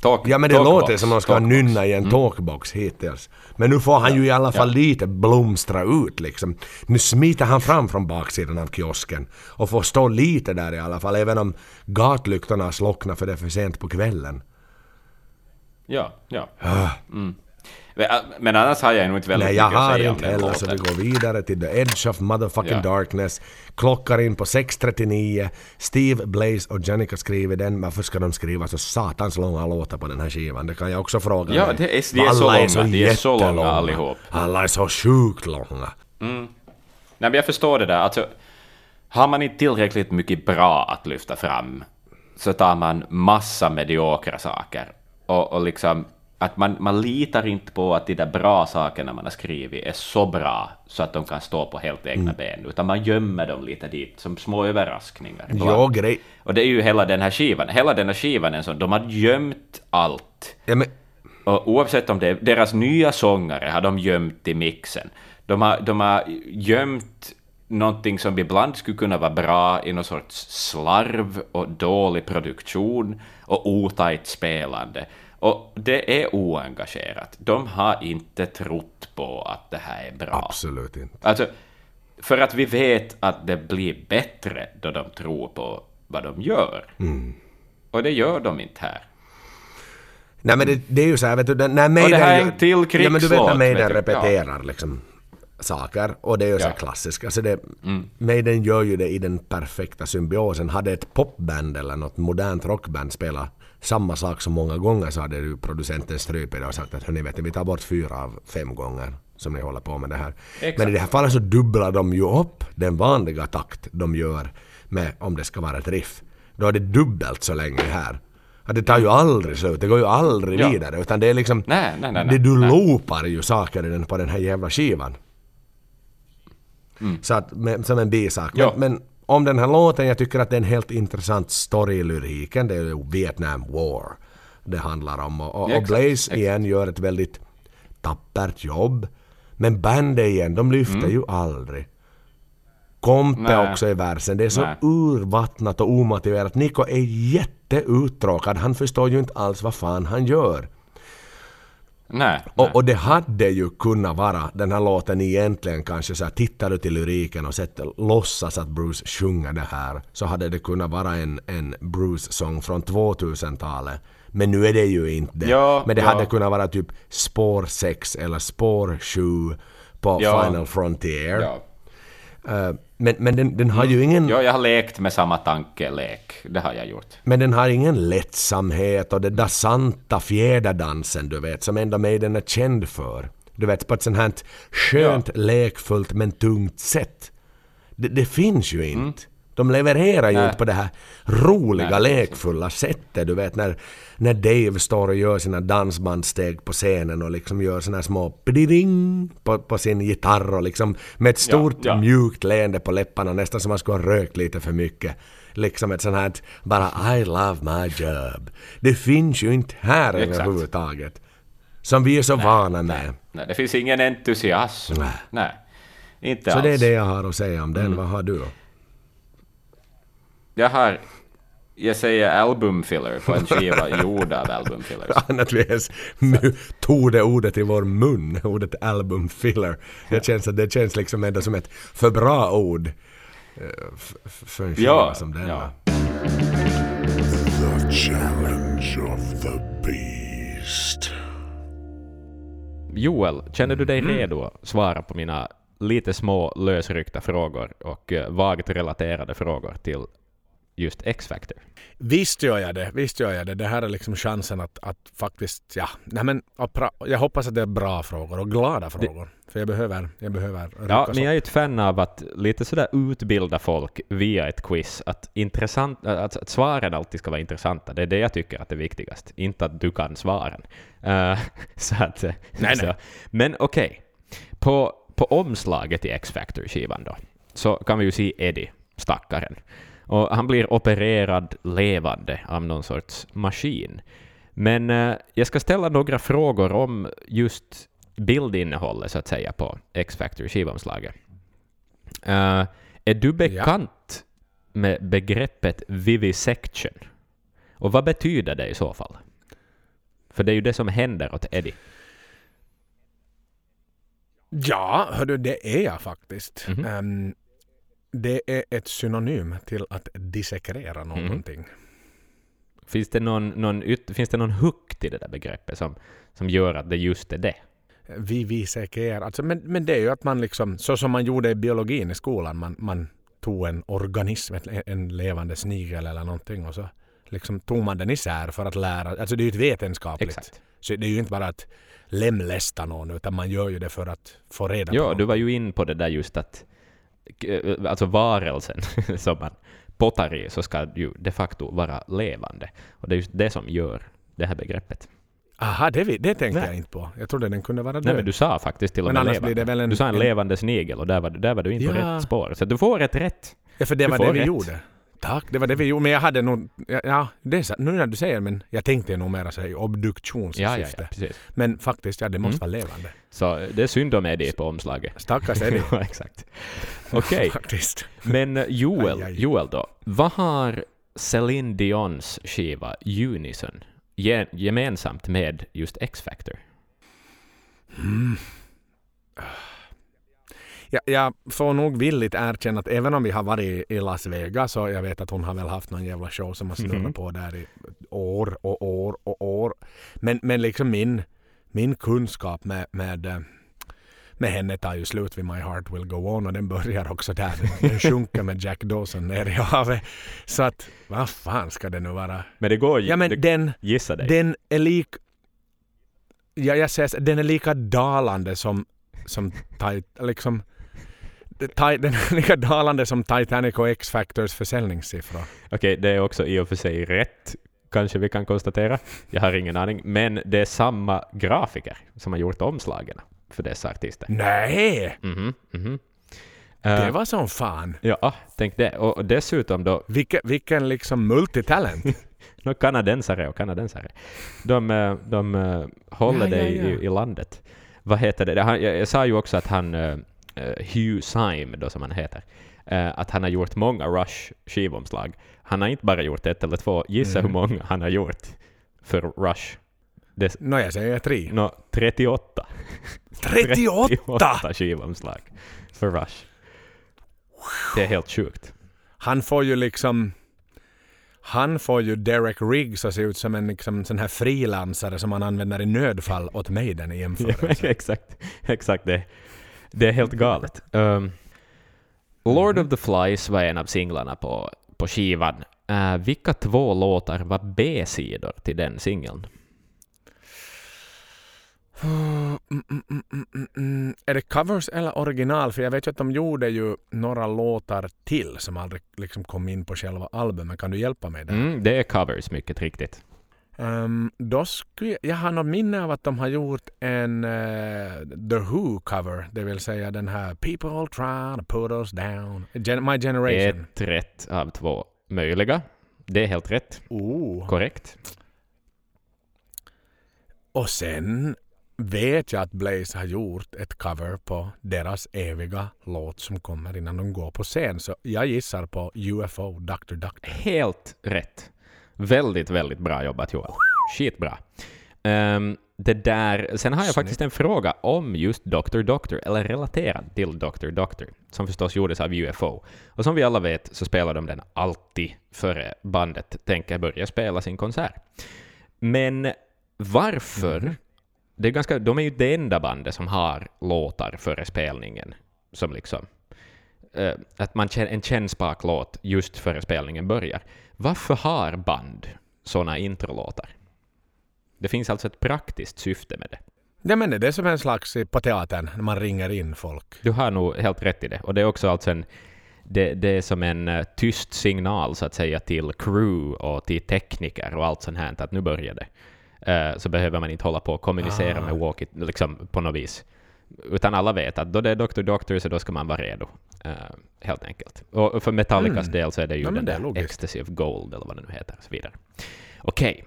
Talk, Ja men det talkbox, låter som om de ska talkbox. nynna i en talkbox hittills. Men nu får han ju i alla fall lite blomstra ut liksom. Nu smiter han fram från baksidan av kiosken och får stå lite där i alla fall, även om gatlyktorna slocknar för det är för sent på kvällen. Ja, ja. Ah. Mm. Men, äh, Men annars har jag nog inte väldigt Nej, jag mycket att har säga om inte den heller så vi går vidare till The Edge of Motherfucking Ja. Darkness. Klockar in på 6.39. Steve, Blaze och Janica skriver den. Varför ska de skriva så satans långa låtar på den här skivan? Det kan jag också fråga Ja, det är- de är så långa. De är så långa allihop. Alla är så sjukt långa. Nej, men jag förstår det där. Alltså, har man inte tillräckligt mycket bra att lyfta fram så tar man massa mediokra saker. Och, och liksom att man, man litar inte på att de där bra sakerna man har skrivit är så bra så att de kan stå på helt Mm. egna ben, utan man gömmer dem lite dit som små överraskningar. Ja, grej. Och det är ju hela den här skivan. Hela den här skivan är så, de har gömt allt. Ja, men, Och oavsett om det är deras nya sångare har de gömt i mixen. De har, de har gömt någonting som ibland skulle kunna vara bra i någon sorts slarv och dålig produktion och otajt spelande. Och det är oengagerat. De har inte trott på att det här är bra. absolut inte. Alltså, för att vi vet att det blir bättre då de tror på vad de gör. Och det gör de inte här. Nej men det, det är ju så här, vet du, när det Maiden... här är en till Ja men du vet när krigslåt, Maiden du. Ja. repeterar liksom saker och det är ju så Ja. klassiskt. Alltså det, Maiden gör ju det i den perfekta symbiosen. Hade ett popband eller något modernt rockband spelat samma sak så många gånger så hade ju producenten strypit det och sagt att hörni vet ni, vi tar bort fyra av fem gånger som ni håller på med det här. Exakt. Men i det här fallet så dubblar de ju upp den vanliga takt de gör med om det ska vara ett riff. Då är det dubbelt så länge här. Det tar ju aldrig slut, det går ju aldrig Ja. vidare utan det är liksom... Nej, nej, nej, det du nej. loopar ju saker den, på den här jävla skivan. Så att, med, som en bisak. Ja. Men, men om den här låten, jag tycker att det är en helt intressant story i lyriken. Det är ju Vietnam War det handlar om. Och, och, och Exakt, Blaze exakt. igen gör ett väldigt tappert jobb. Men bandet igen, de lyfter Mm. ju aldrig. Kompe Nej. också i versen. Det är så Nej. urvattnat och omotiverat. Niko är jätteuttråkad. Han förstår ju inte alls vad fan han gör. Nej. Och, och det hade ju kunnat vara den här låten egentligen kanske så här, tittar du till lyriken och sätter, låtsas att Bruce sjunger det här så hade det kunnat vara en, en Bruce-sång från 2000-talet. Men nu är det ju inte det. Ja, Men det ja. hade kunnat vara typ spår 6 eller spår 7 på Ja. Final Frontier. Ja. Eh, men men den, den har ju ingen... ja, jag har lekt med samma tankelek. Det har jag gjort. Men den har ingen lättsamhet och den där santa fjäderdansen du vet som ändå Maiden är känd för. Du vet på ett sånt här skönt, lekfullt men tungt sätt. Det, det finns ju inte. De levererar ju Nej. inte på det här roliga, Nej, lekfulla sättet. Du vet när, när Dave står och gör sina dansbandsteg på scenen och liksom gör såna här små pididing på, på sin gitarr och liksom med ett stort ja. mjukt leende på läpparna nästan som man skulle ha rökt lite för mycket. Liksom ett sånt här bara I love my job. Det finns ju inte här Exakt. överhuvudtaget. Som vi är så vana med. Nej, det finns ingen entusiasm. Nej. Nej. Inte Så alls. det är det jag har att säga om den. Vad har du? Jag har... Jag säger albumfiller på en skiva gjord av albumfillers. Annat vi ens mu- tog det ordet i vår mun, ordet album filler. Det känns, att det känns liksom ändå som ett för bra ord eh, för en skiva Ja, som den. ja. The challenge of the beast. Joel, känner du dig redo att svara på mina lite små lösryckta frågor och eh, vagt relaterade frågor till just X-Factor? Visst gör jag det. Visst gör jag det. Det här är liksom chansen att, att faktiskt, ja, nej men jag hoppas att det är bra frågor och glada frågor. För jag behöver, jag behöver Ja, men jag är ju ett fan av att lite sådär utbilda folk via ett quiz. Att, intressant, att, att svaren alltid ska vara intressanta. Det är det jag tycker att är viktigast. Inte att du kan svaren. Eh, så att, eh, Nej, så. nej. Men okej. På, på omslaget i X-Factor-skivan då, så kan vi ju se Eddie, stackaren. Och han blir opererad levande av någon sorts maskin. Men eh, jag ska ställa några frågor om just bildinnehållet så att säga på X-Factor skivomslaget. Eh, är du bekant med begreppet vivisection? Och vad betyder det i så fall? För det är ju det som händer åt Eddie. Ja, hördu, det är jag faktiskt. Mhm. Ehm, det är ett synonym till att dissekrera Mhm. någonting. Finns det någon, någon, yt- finns det någon hook till det där begreppet som, som gör att det just är det? Vi vivisekerar. Alltså, men, men det är ju att man liksom, så som man gjorde i biologin i skolan, man, man tog en organism, en levande snigel eller någonting och så liksom tog man den isär för att lära. Alltså det är ju ett vetenskapligt. Exakt. Så det är ju inte bara att lemlästa någon utan man gör ju det för att få reda Ja, på du var ju in på det där just att alltså varelsen som man pottar i så ska ju de facto vara levande. Och det är just det som gör det här begreppet. Aha, det, det tänkte Nej. jag inte på. Jag trodde den kunde vara död. Nej, men du sa faktiskt till och med levande. en- du sa en, en- levande snigel och där var, där var du in på Ja. rätt spår. Så du får ett rätt. Ja, för det Du var det vi rätt. gjorde. Tack, det var det vi gjorde. Men jag hade nog... Ja, det är, så- nu när du säger men jag tänkte nog mer så här obduktionssyfte. Ja, ja, ja, precis. Men faktiskt, ja, det måste Mm. vara levande. Så det är synd om Eddie på omslaget. Stackars Eddie. ja, exakt. Okej, faktiskt. men eh, Joel, Aj, aj. Joel då. Vad har Celine Dions skiva Unison ge- gemensamt med just X-Factor? Jag, jag får nog villigt erkänna att även om vi har varit i Las Vegas och jag vet att hon har väl haft någon jävla show som har snurrat Mhm. på där i år och år och år. Men, men liksom min, min kunskap med, med, eh, med henne tar ju slut vid My Heart Will Go On och den börjar också där. Den, sjunker med Jack Dawson ner i havet. Så att vad fan ska det nu vara? Men det går ju... Ja men den, gissa dig. den är lik... Ja, jag säger så, den är lika dalande som, som tit, liksom, den är lika dalande som Titanic och X-Factors försäljningssiffror. Okej, det är också i och för sig rätt, kanske vi kan konstatera. Jag har ingen aning. Men det är samma grafiker som har gjort omslagen för dessa artister. Nej! Mhm, mhm. Det Eh, var som fan. Ja, tänk det. Och dessutom då, Vilken, vilken liksom multitalent. no, kanadensare och kanadensare. De, eh, de eh, håller Ja, ja, det ja. I, i landet. Vad heter det? Han, jag, jag sa ju också att han, Hugh Syme då som han heter, eh, att han har gjort många Rush skivomslag. Han har inte bara gjort ett eller två. Gissa Mm. hur många han har gjort för Rush. Det, Nå, jag säger tre. nå, 38. 38! 38 skivomslag för Rush. Det är helt sjukt. Han får ju liksom... Han får ju Derek Riggs att se ut som en liksom, sån här frilansare som man använder i nödfall åt Maiden i Ja, jämförelse. exakt, exakt det. Det är helt galet. Um, Lord of the Flies var en av singlarna på, på skivan. Uh, vilka två låtar var B-sidor till den singeln? Mm, mm, mm, mm, mm, mm. Är det covers eller original? För jag vet ju att de gjorde ju några låtar till som aldrig liksom kom in på själva albumet. Kan du hjälpa mig där? Mm, det är covers, mycket riktigt. Ehm, då skulle jag, har något minne av att de har gjort en eh, The Who-cover, det vill säga den här People try to put us down, Gen- My Generation. Ett rätt av två möjliga. Det är helt rätt. Oh. Korrekt. Och sen vet jag att Blaze har gjort ett cover på deras eviga låt som kommer innan de går på scen. Så jag gissar på UFO, Dr. Doctor. Helt rätt. Väldigt, väldigt bra jobbat Johan. Skitbra. Um, det där, sen har jag faktiskt en fråga om just Dr. Doctor, eller relaterad till Dr. Doctor, som förstås gjordes av UFO. Och som vi alla vet så spelar de den alltid före bandet tänker börja spela sin konsert. Men varför? Det är ganska, de är ju det enda bandet som har låtar före spelningen, som liksom eh, att man känner en kännspak låt just före spelningen börjar. Varför har band såna introlåtar? Det finns alltså ett praktiskt syfte med det. Ja men det är som en slags i- på teatern när man ringer in folk. Du har nog helt rätt i det. Och det är också alltså en, det, det är som en eh, tyst signal så att säga till crew och till tekniker och allt sånt här att nu börjar det. Eh, så behöver man inte hålla på och kommunicera Ah. med walkie liksom på något vis. Utan alla vet att då det är Dr. Doctor så då ska man vara redo. eh, helt enkelt. Och för Metallicas Mm. del så är det ju Ja, den det är där. Ecstasy of Gold eller vad det nu heter och så vidare. Okej.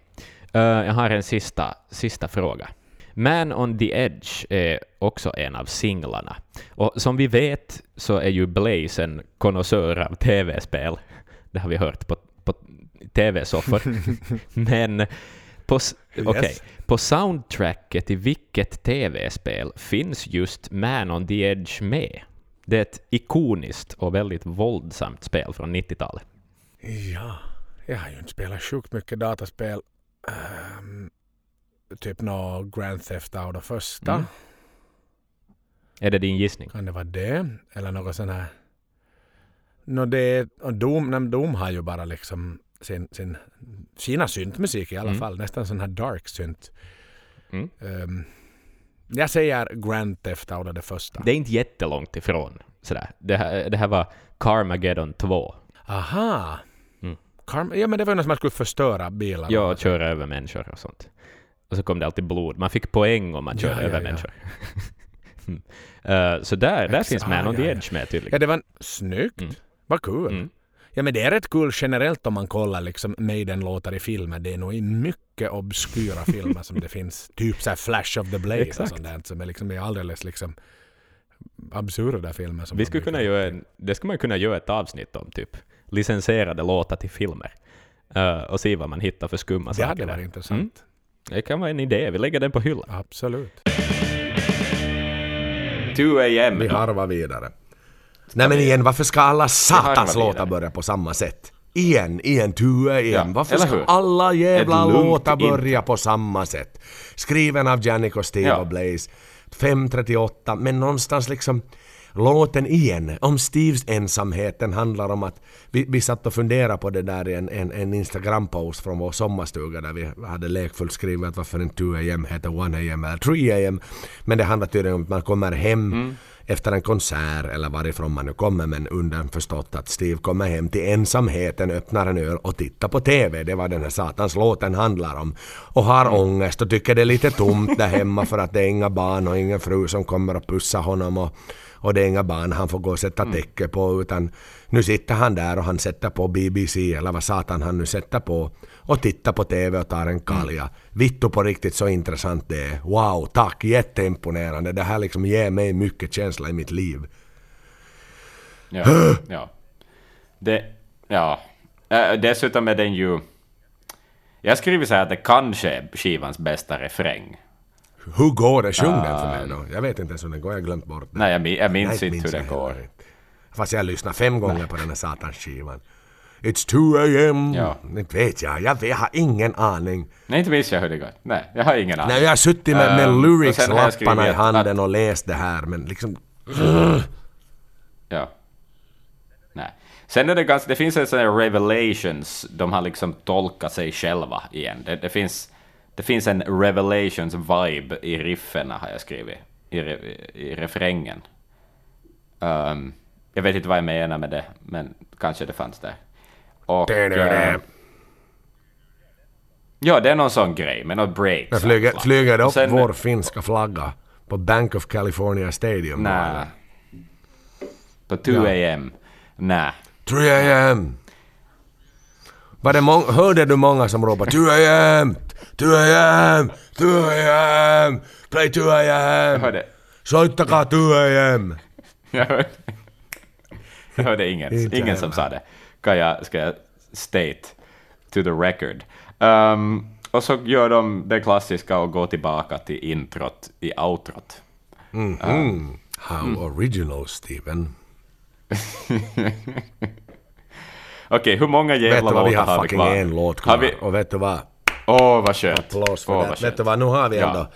Eh, jag har en sista, sista fråga. Man on the Edge är också en av singlarna. Och som vi vet så är ju Blaze en konnässör av tv-spel. Det har vi hört på, på tv-soffor. Men på, Yes. på soundtracket i vilket tv-spel finns just Man on the Edge med? Det är ett ikoniskt och väldigt våldsamt spel från 90-talet. Ja, jag har ju inte spelat sjukt mycket dataspel. Ehm, typ nå Grand Theft Auto första. Mm. Är det din gissning? Kan det vara det? Eller något sån här... Nå det, och Doom, nej, Doom har ju bara liksom sin, sin, sina syntmusik i alla Mm. fall. Nästan sån här dark synt. Mm. Ehm, jag säger Grand Theft Auto det första. Det är inte jättelångt ifrån. Sådär. Det, här, det här var Carmageddon 2. Aha! Mm. Karm- ja men det var ju något som man skulle förstöra bilar. Ja, och köra över människor och sånt. Och så kom det alltid blod. Man fick poäng om man Ja, körde ja, över ja. människor. Mm. Eh, så där, där Ex- finns Man on the ja, ja. Edge med Ja, tydligen. det var en, snyggt. Mm. Vad kul. Ja men det är rätt kul generellt om man kollar liksom Maiden-låtar i filmer. Det är nog i mycket obskyra filmer som det finns. Typ så här Flash of the Blade Exakt. och sånt där. Som är liksom är alldeles liksom absurda filmer. Som Vi skulle kunna göra en, det skulle man kunna göra ett avsnitt om, typ licensierade låtar till filmer. Eh, och se vad man hittar för skumma Det saker hade där. varit intressant. Mm. Det kan vara en idé. Vi lägger den på hyllan. Absolut. 2 AM. Vi harvar vidare. Nej men igen, varför ska alla satans låtar börja på samma sätt? Igen, igen, tue igen. Ja, varför ska alla jävla låtar börja på samma sätt? Skriven av Jannik och Steve Ja. och Blaze. 5.38, men någonstans liksom låten igen, om Steves ensamheten handlar om att vi, vi satt och funderade på det där i en, en, en Instagram-post från vår sommarstuga där vi hade lekfullt skrivit att varför en 2 am heter 1 am eller 3 am. Men det handlar tydligen om att man kommer hem efter en konsert eller varifrån man nu kommer men underförstått att Steve kommer hem till ensamheten, öppnar en öl och tittar på TV. Det var den här satans låten handlar om. Och har ångest och tycker det är lite tomt där hemma för att det är inga barn och ingen fru som kommer och pussar honom och, och det är inga barn han får gå och sätta täcke på utan nu sitter han där och han sätter på BBC eller vad satan han nu sätter på och tittar på TV och tar en kalja. Vittu på riktigt så intressant det är. Wow, tack, jätteimponerande. Det här liksom ger mig mycket känsla i mitt liv. Ja. ja. Det, ja. Äh, dessutom är den ju... Jag har skrivit så här att det kanske är skivans bästa refräng. Hur går det? Sjung den för mig då. Jag vet inte ens hur den går, jag har glömt bort den. Nej, jag, min- jag minns Nej, inte hur den jag går. inte. Fast jag lyssnat fem gånger på den här satans skivan. It's 2 am. Ja. Inte vet jag, jag, vet, jag har ingen aning. Nej, inte minns jag hur det går. Nej, jag har ingen aning. Nej, jag har suttit med, med Ehm, har jag lyrics-lapparna i skrivit att- handen och läst det här men liksom... Ja. Nej. Sen är det ganska, det finns en sån här revelations, de har liksom tolkat sig själva igen. Det, det, finns, det finns en revelations vibe i riffen har jag skrivit, i, re, i refrängen. Ehm, jag vet inte vad jag menar med det, men kanske det fanns där. Och... eh, ja, det är någon sån grej med något break. Jag flyger, flyger det upp sen- vår finska flagga på Bank of California Stadium? Nej. På 2 am. Nej. 3 am! Var det mång- hörde du många som ropade 2 am! 2 am! 2 am! Play 2 Jag hörde, Soittakaa 2 am! jag hörde, jag hörde ingen, ingen som sa det. Kan jag, ska jag state to the record. Um, och så gör de det klassiska och går tillbaka till introt i outrot. How original, Steven. Okej, hur många Vet jävla du vad, vi låtar har har vi fucking kvar? en låt Har kvar. vi... Och vet du vad? Åh, vad skönt. Applås för Åh, det. Vet du vad, nu har vi Ja. ändå...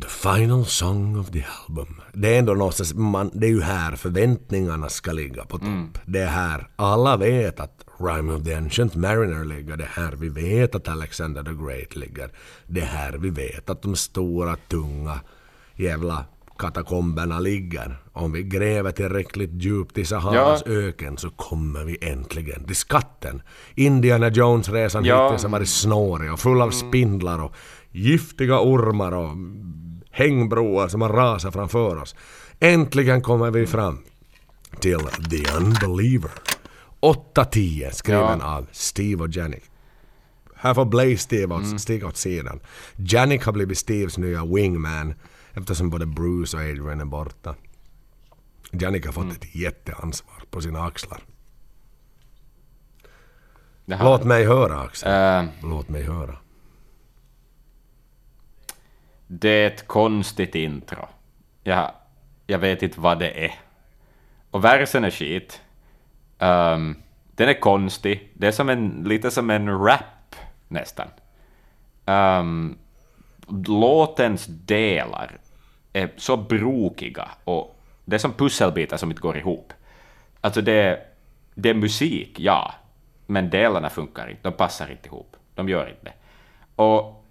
The final song of the album. Det är ändå någonstans, man, det är ju här förväntningarna ska ligga på topp. Mm. Det är här, alla vet att Rime of the Ancient Mariner ligger. Det är här vi vet att Alexander the Great ligger. Det är här vi vet att de stora, tunga jävla katakomberna ligger. Om vi gräver tillräckligt djupt i Saharas öken så kommer vi äntligen till skatten. Indiana Jones-resan Ja. hittills har varit snårig och full av spindlar och giftiga ormar och hängbroar som har rasat framför oss. Äntligen kommer vi fram till The Unbeliever. 8-10 skriven Ja. av Steve och Janik. Här får Blaze Steve åt, stiga åt sidan. Janik har blivit Steves nya wingman eftersom både Bruce och Adrian är borta. Janik har fått ett jätteansvar på sina axlar. Jaha. Låt mig höra Axel. Eh, Låt mig höra. det är ett konstigt intro. Jag, jag vet inte vad det är. Och versen är skit. Ehm, den är konstig. Det är som en, lite som en rap nästan. Ehm, låtens delar är så brokiga och det är som pusselbitar som inte går ihop. Alltså det, är- det är musik, ja, men delarna funkar inte. De passar inte ihop. De gör inte det. Och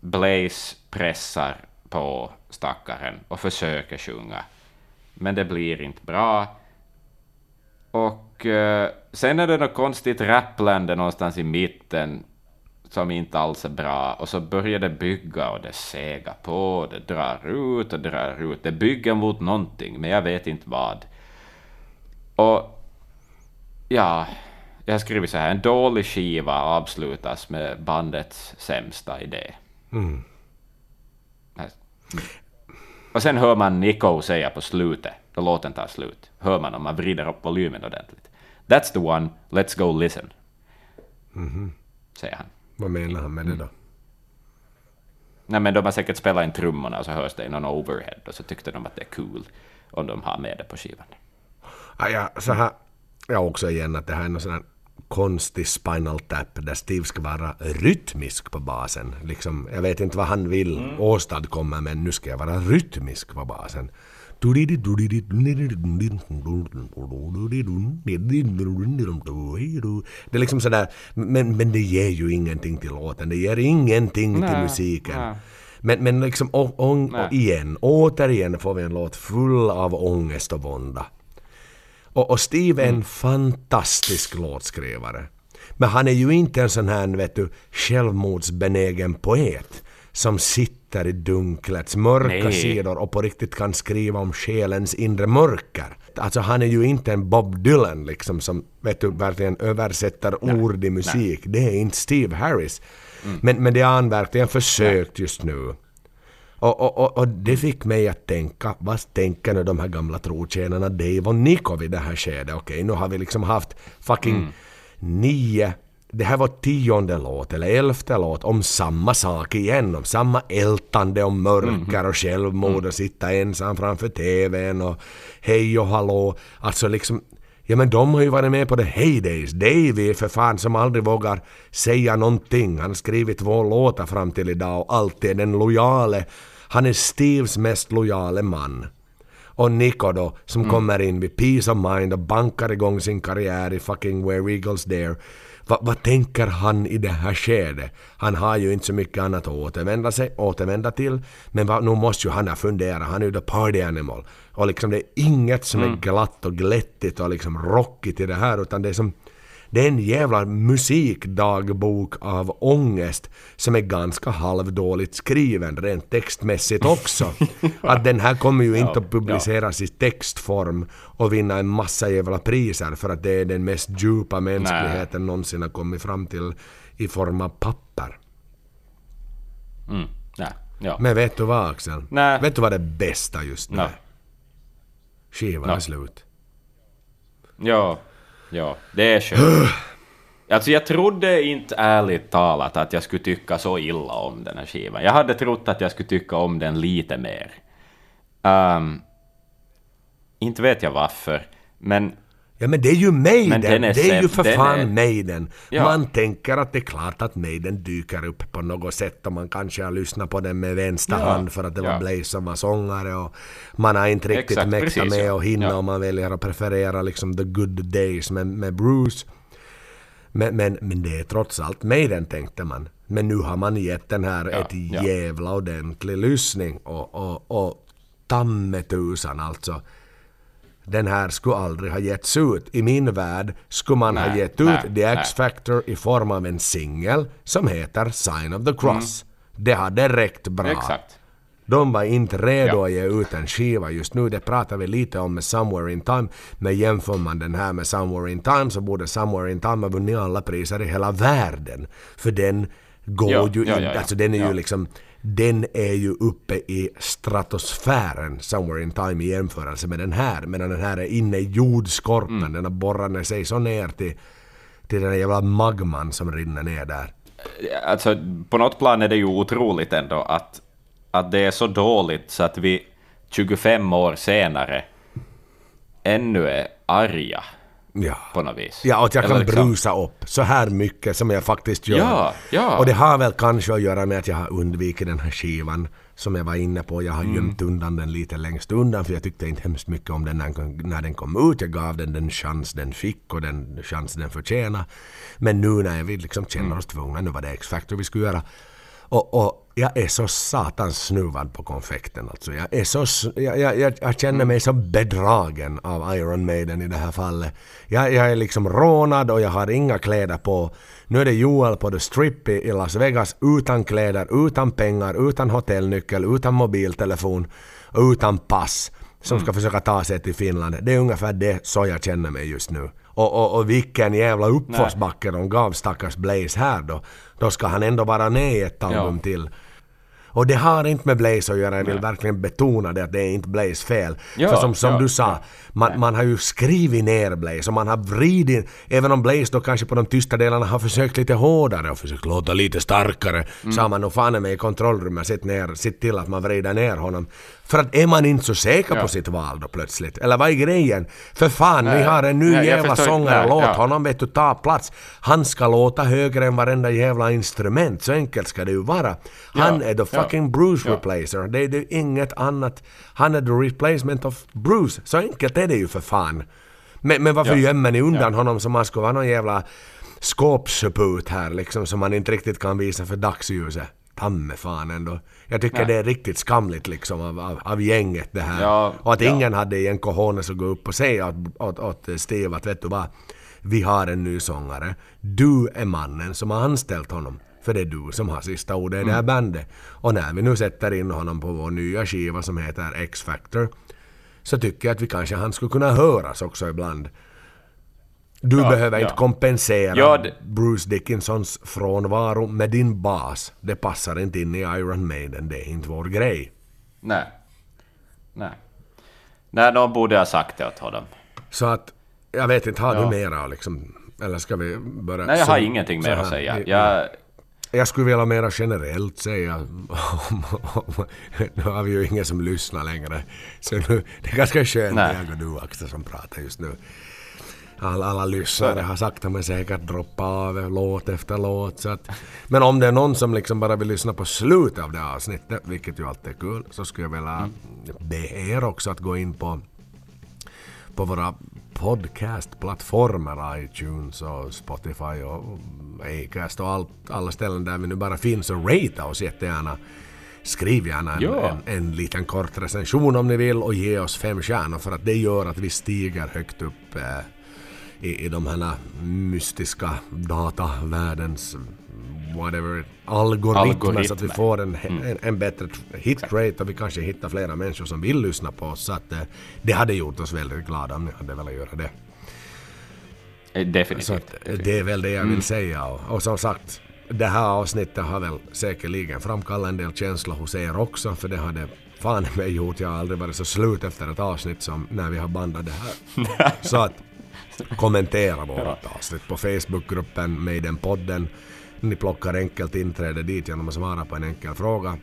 Blaze pressar på stackaren och försöker sjunga. Men det blir inte bra. Och eh, sen är det något konstigt rapplande någonstans i mitten som inte alls är bra. Och så börjar det bygga och det segar på, det drar ut och drar ut. Det bygger mot någonting, men jag vet inte vad. Och ja, jag har skrivit så här, en dålig skiva avslutas med bandets sämsta idé. Här. Och sen hör man Nico säga på slutet, då låten tar slut, hör man om man vrider upp volymen ordentligt. That's the one, let's go listen. Säger han. Vad menar han med det då? Nej men de har säkert spelat in trummorna och så hörs det i någon overhead och så tyckte de att det är cool om de har med det på skivan. Ah, ja, så här, jag också igen att det här är någon sån här konstig spinal tap där Steve ska vara rytmisk på basen. Liksom, jag vet inte vad han vill åstadkomma men nu ska jag vara rytmisk på basen. Det är liksom sådär, men, men det ger ju ingenting till låten, det ger ingenting till musiken. nej. Men, men liksom, och, och, och igen, återigen får vi en låt full av ångest och vånda. Och, och Steve är en fantastisk låtskrivare. Men han är ju inte en sån här, vet du, självmordsbenägen poet som sitter i dunklets mörka Nej. sidor och på riktigt kan skriva om själens inre mörker. Alltså han är ju inte en Bob Dylan liksom som, vet du, verkligen översätter ord i musik. Det är inte Steve Harris. Men, men det har han verkligen försökt just nu. Och, och, och, och det fick mig att tänka, vad tänker nu de här gamla trotjänarna Dave och Nico vid det här skedet? Okej, nu har vi liksom haft fucking nio det här var tionde låt eller elfte låt om samma sak igen. Om samma ältande om mörker och självmord och sitta ensam framför TVn och hej och hallå. Alltså liksom Ja men de har ju varit med på the heydays. Davy för fan som aldrig vågar säga någonting. Han har skrivit två låtar fram till idag och alltid är den lojale. Han är Steves mest lojale man. Och Nico då, som kommer in vid Peace of Mind och bankar igång sin karriär i fucking Where Eagles Dare. Va, vad tänker han i det här skedet? Han har ju inte så mycket annat att återvända, sig, återvända till. Men va, nu måste ju han ha funderat. Han är ju the party animal. Och liksom det är inget som är glatt och glättigt och liksom rockigt i det här utan det är som det är en jävla musikdagbok av ångest som är ganska halvdåligt skriven rent textmässigt också. Att den här kommer ju inte att publiceras i textform och vinna en massa jävla priser för att det är den mest djupa mänskligheten någonsin har kommit fram till i form av papper. Mm. Nej. Ja. Men vet du vad Axel? Nej. Vet du vad det bästa just nu är? Skivan är slut. Ja, ja, det är skönt. Alltså jag trodde inte ärligt talat att jag skulle tycka så illa om den här skivan. Jag hade trott att jag skulle tycka om den lite mer. Ehm, inte vet jag varför, men Ja men det är ju Maiden! Den är det är ju för den fan är- Maiden! Ja. Man tänker att det är klart att Maiden dyker upp på något sätt och man kanske har lyssnat på den med vänster Ja, hand för att det var ja. Blaze som var sångare och man har inte riktigt Exakt, mäktat precis, med och hinna Ja. och man väljer att preferera liksom the good days med, med Bruce. Men, men, men det är trots allt Maiden tänkte man. Men nu har man gett den här Ja, ett jävla ordentlig lyssning och, och, och tammetusan alltså. Den här skulle aldrig ha getts ut. I min värld skulle man ha Nej, gett ut nej, The nej. X-Factor i form av en singel som heter Sign of the Cross. Det hade räckt bra. Mm. exakt. De var inte redo Ja. att ge ut en skiva just nu. Det pratar vi lite om med Somewhere in Time. Men jämför man den här med Somewhere in Time så borde Somewhere in Time ha vunnit alla priser i hela världen. För den går Ja, ju ja, inte... Alltså den är ju liksom... Den är ju uppe i stratosfären, Somewhere in Time, i jämförelse med den här. Medan den här är inne i jordskorpan. Mm. Den har borrat ner sig så ner till, till den jävla magman som rinner ner där. Alltså, på något plan är det ju otroligt ändå att, att det är så dåligt så att vi 25 år senare ännu är arga Ja. på något vis. Ja, och att jag Eller kan liksom- brusa upp så här mycket som jag faktiskt gör. Ja, ja. Och det har väl kanske att göra med att jag har undvikit den här skivan som jag var inne på. Jag har Mm. gömt undan den lite längst undan för jag tyckte inte hemskt mycket om den när, när den kom ut. Jag gav den den chans den fick och den chans den förtjänar. Men nu när vi liksom känner Mm. oss tvungna, nu var det X-Factor vi skulle göra. Och, och jag är så satans snuvad på konfekten alltså. Jag, är så, jag, jag, jag, känner mig så bedragen av Iron Maiden i det här fallet. Jag, jag är liksom rånad och jag har inga kläder på. Nu är det Joel på The Strip i, i Las Vegas utan kläder, utan pengar, utan hotellnyckel, utan mobiltelefon och utan pass som ska försöka ta sig till Finland. Det är ungefär det så jag känner mig just nu. Och, och, och vilken jävla uppförsbacke de gav stackars Blaze här då. Då ska han ändå vara med i ett album Ja. till. Och det har inte med Blaze att göra, jag vill verkligen betona det att det är inte Blaze fel. Ja, För som, som ja, du sa, man, man har ju skrivit ner Blaze och man har vridit, även om Blaze då kanske på de tysta delarna har försökt lite hårdare och försökt låta lite starkare, Mm. så har man nog fan med i kontrollrummet sett, ner, sett till att man vrider ner honom. För att är man inte så säker på Ja. sitt val då plötsligt? Eller vad är grejen? För fan, vi Nej, har en ny nej, jävla sångare, låt ja. honom vet du ta plats. Han ska låta högre än varenda jävla instrument, så enkelt ska det ju vara. Han Ja, är the fucking Bruce replacer. Det är det är inget annat. Han är the replacement of Bruce. Så enkelt är det ju för fan. Men, men varför Ja, gömmer ni undan honom som han skulle vara någon jävla skåpsuput här liksom som man inte riktigt kan visa för dagsljuset? Tamme fan ändå. Jag tycker Nej. det är riktigt skamligt liksom av, av, av gänget det här. Ja, och att ja. ingen hade en cojones att gå upp och säga åt, åt, åt Steve att vet du vad, vi har en ny sångare. Du är mannen som har anställt honom. För det är du som har sista ordet i det här bandet. Och när vi nu sätter in honom på vår nya skiva som heter X-Factor så tycker jag att vi kanske han skulle kunna höras också ibland. Du Ja, behöver ja. inte kompensera Ja, det- Bruce Dickinsons frånvaro med din bas. Det passar inte in i Iron Maiden, det är inte vår grej. Nej. Nej. Nej, någon borde ha sagt det åt honom. Så att, jag vet inte, har du mera liksom Eller ska vi börja... Nej, jag har så- ingenting mer att säga. Jag, Jag skulle vilja mera generellt säga, om, om, nu har vi ju ingen som lyssnar längre, så nu, det är ganska skönt Nej. jag och du Axel som pratar just nu. Alla, alla lyssnare har sakta men säkert droppat av låt efter låt. Så att, men om det är någon som liksom bara vill lyssna på slutet av det avsnittet, vilket ju alltid är kul, så skulle jag vilja be er också att gå in på på våra podcastplattformar, iTunes och Spotify och Acast och allt, alla ställen där vi nu bara finns och rate oss jättegärna. Skriv gärna en, Ja. en, en liten kort recension om ni vill och ge oss fem stjärnor för att det gör att vi stiger högt upp eh, i, i de här mystiska datavärldens whatever, algoritmer så att vi Algoritmer. får en, en, en bättre hitrate och vi kanske hittar flera människor som vill lyssna på oss. Så att eh, det hade gjort oss väldigt glada om ni hade velat göra det. eh, Så definitivt. att, eh, det är väl det jag vill säga. Och, och som sagt, det här avsnittet har väl säkerligen framkallat en del känslor hos er också, för det har det fan mig gjort. Jag har aldrig varit så slut efter ett avsnitt som när vi har bandat det här. så att kommentera vårt avsnitt på Facebookgruppen Maiden-podden. Ni plockar enkelt inträde dit genom att svara på en enkel fråga.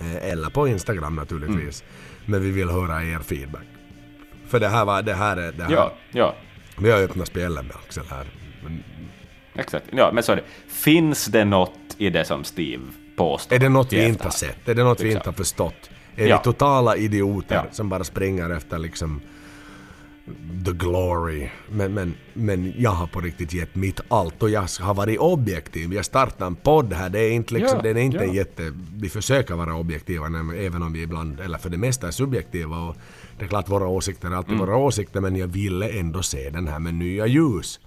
Eh, Eller på Instagram naturligtvis. Men vi vill höra er feedback. För det här var, det här är, det här. Ja, ja. Vi har öppnat spelen med Axel här. Men Exakt. Ja, men så är det. Finns det något i det som Steve påstår? är det något vi inte har sett? Är det något vi Exakt. inte har förstått? Är Ja. vi totala idioter Ja. som bara springer efter liksom the glory? Men, men, men jag har på riktigt gett mitt allt och jag har varit objektiv. Jag startar en podd här. Det är inte liksom, Ja, den är inte ja. en jätte... Vi försöker vara objektiva även om vi ibland, eller för det mesta är subjektiva. Och det är klart våra åsikter är alltid Mm. våra åsikter men jag ville ändå se den här med nya ljus.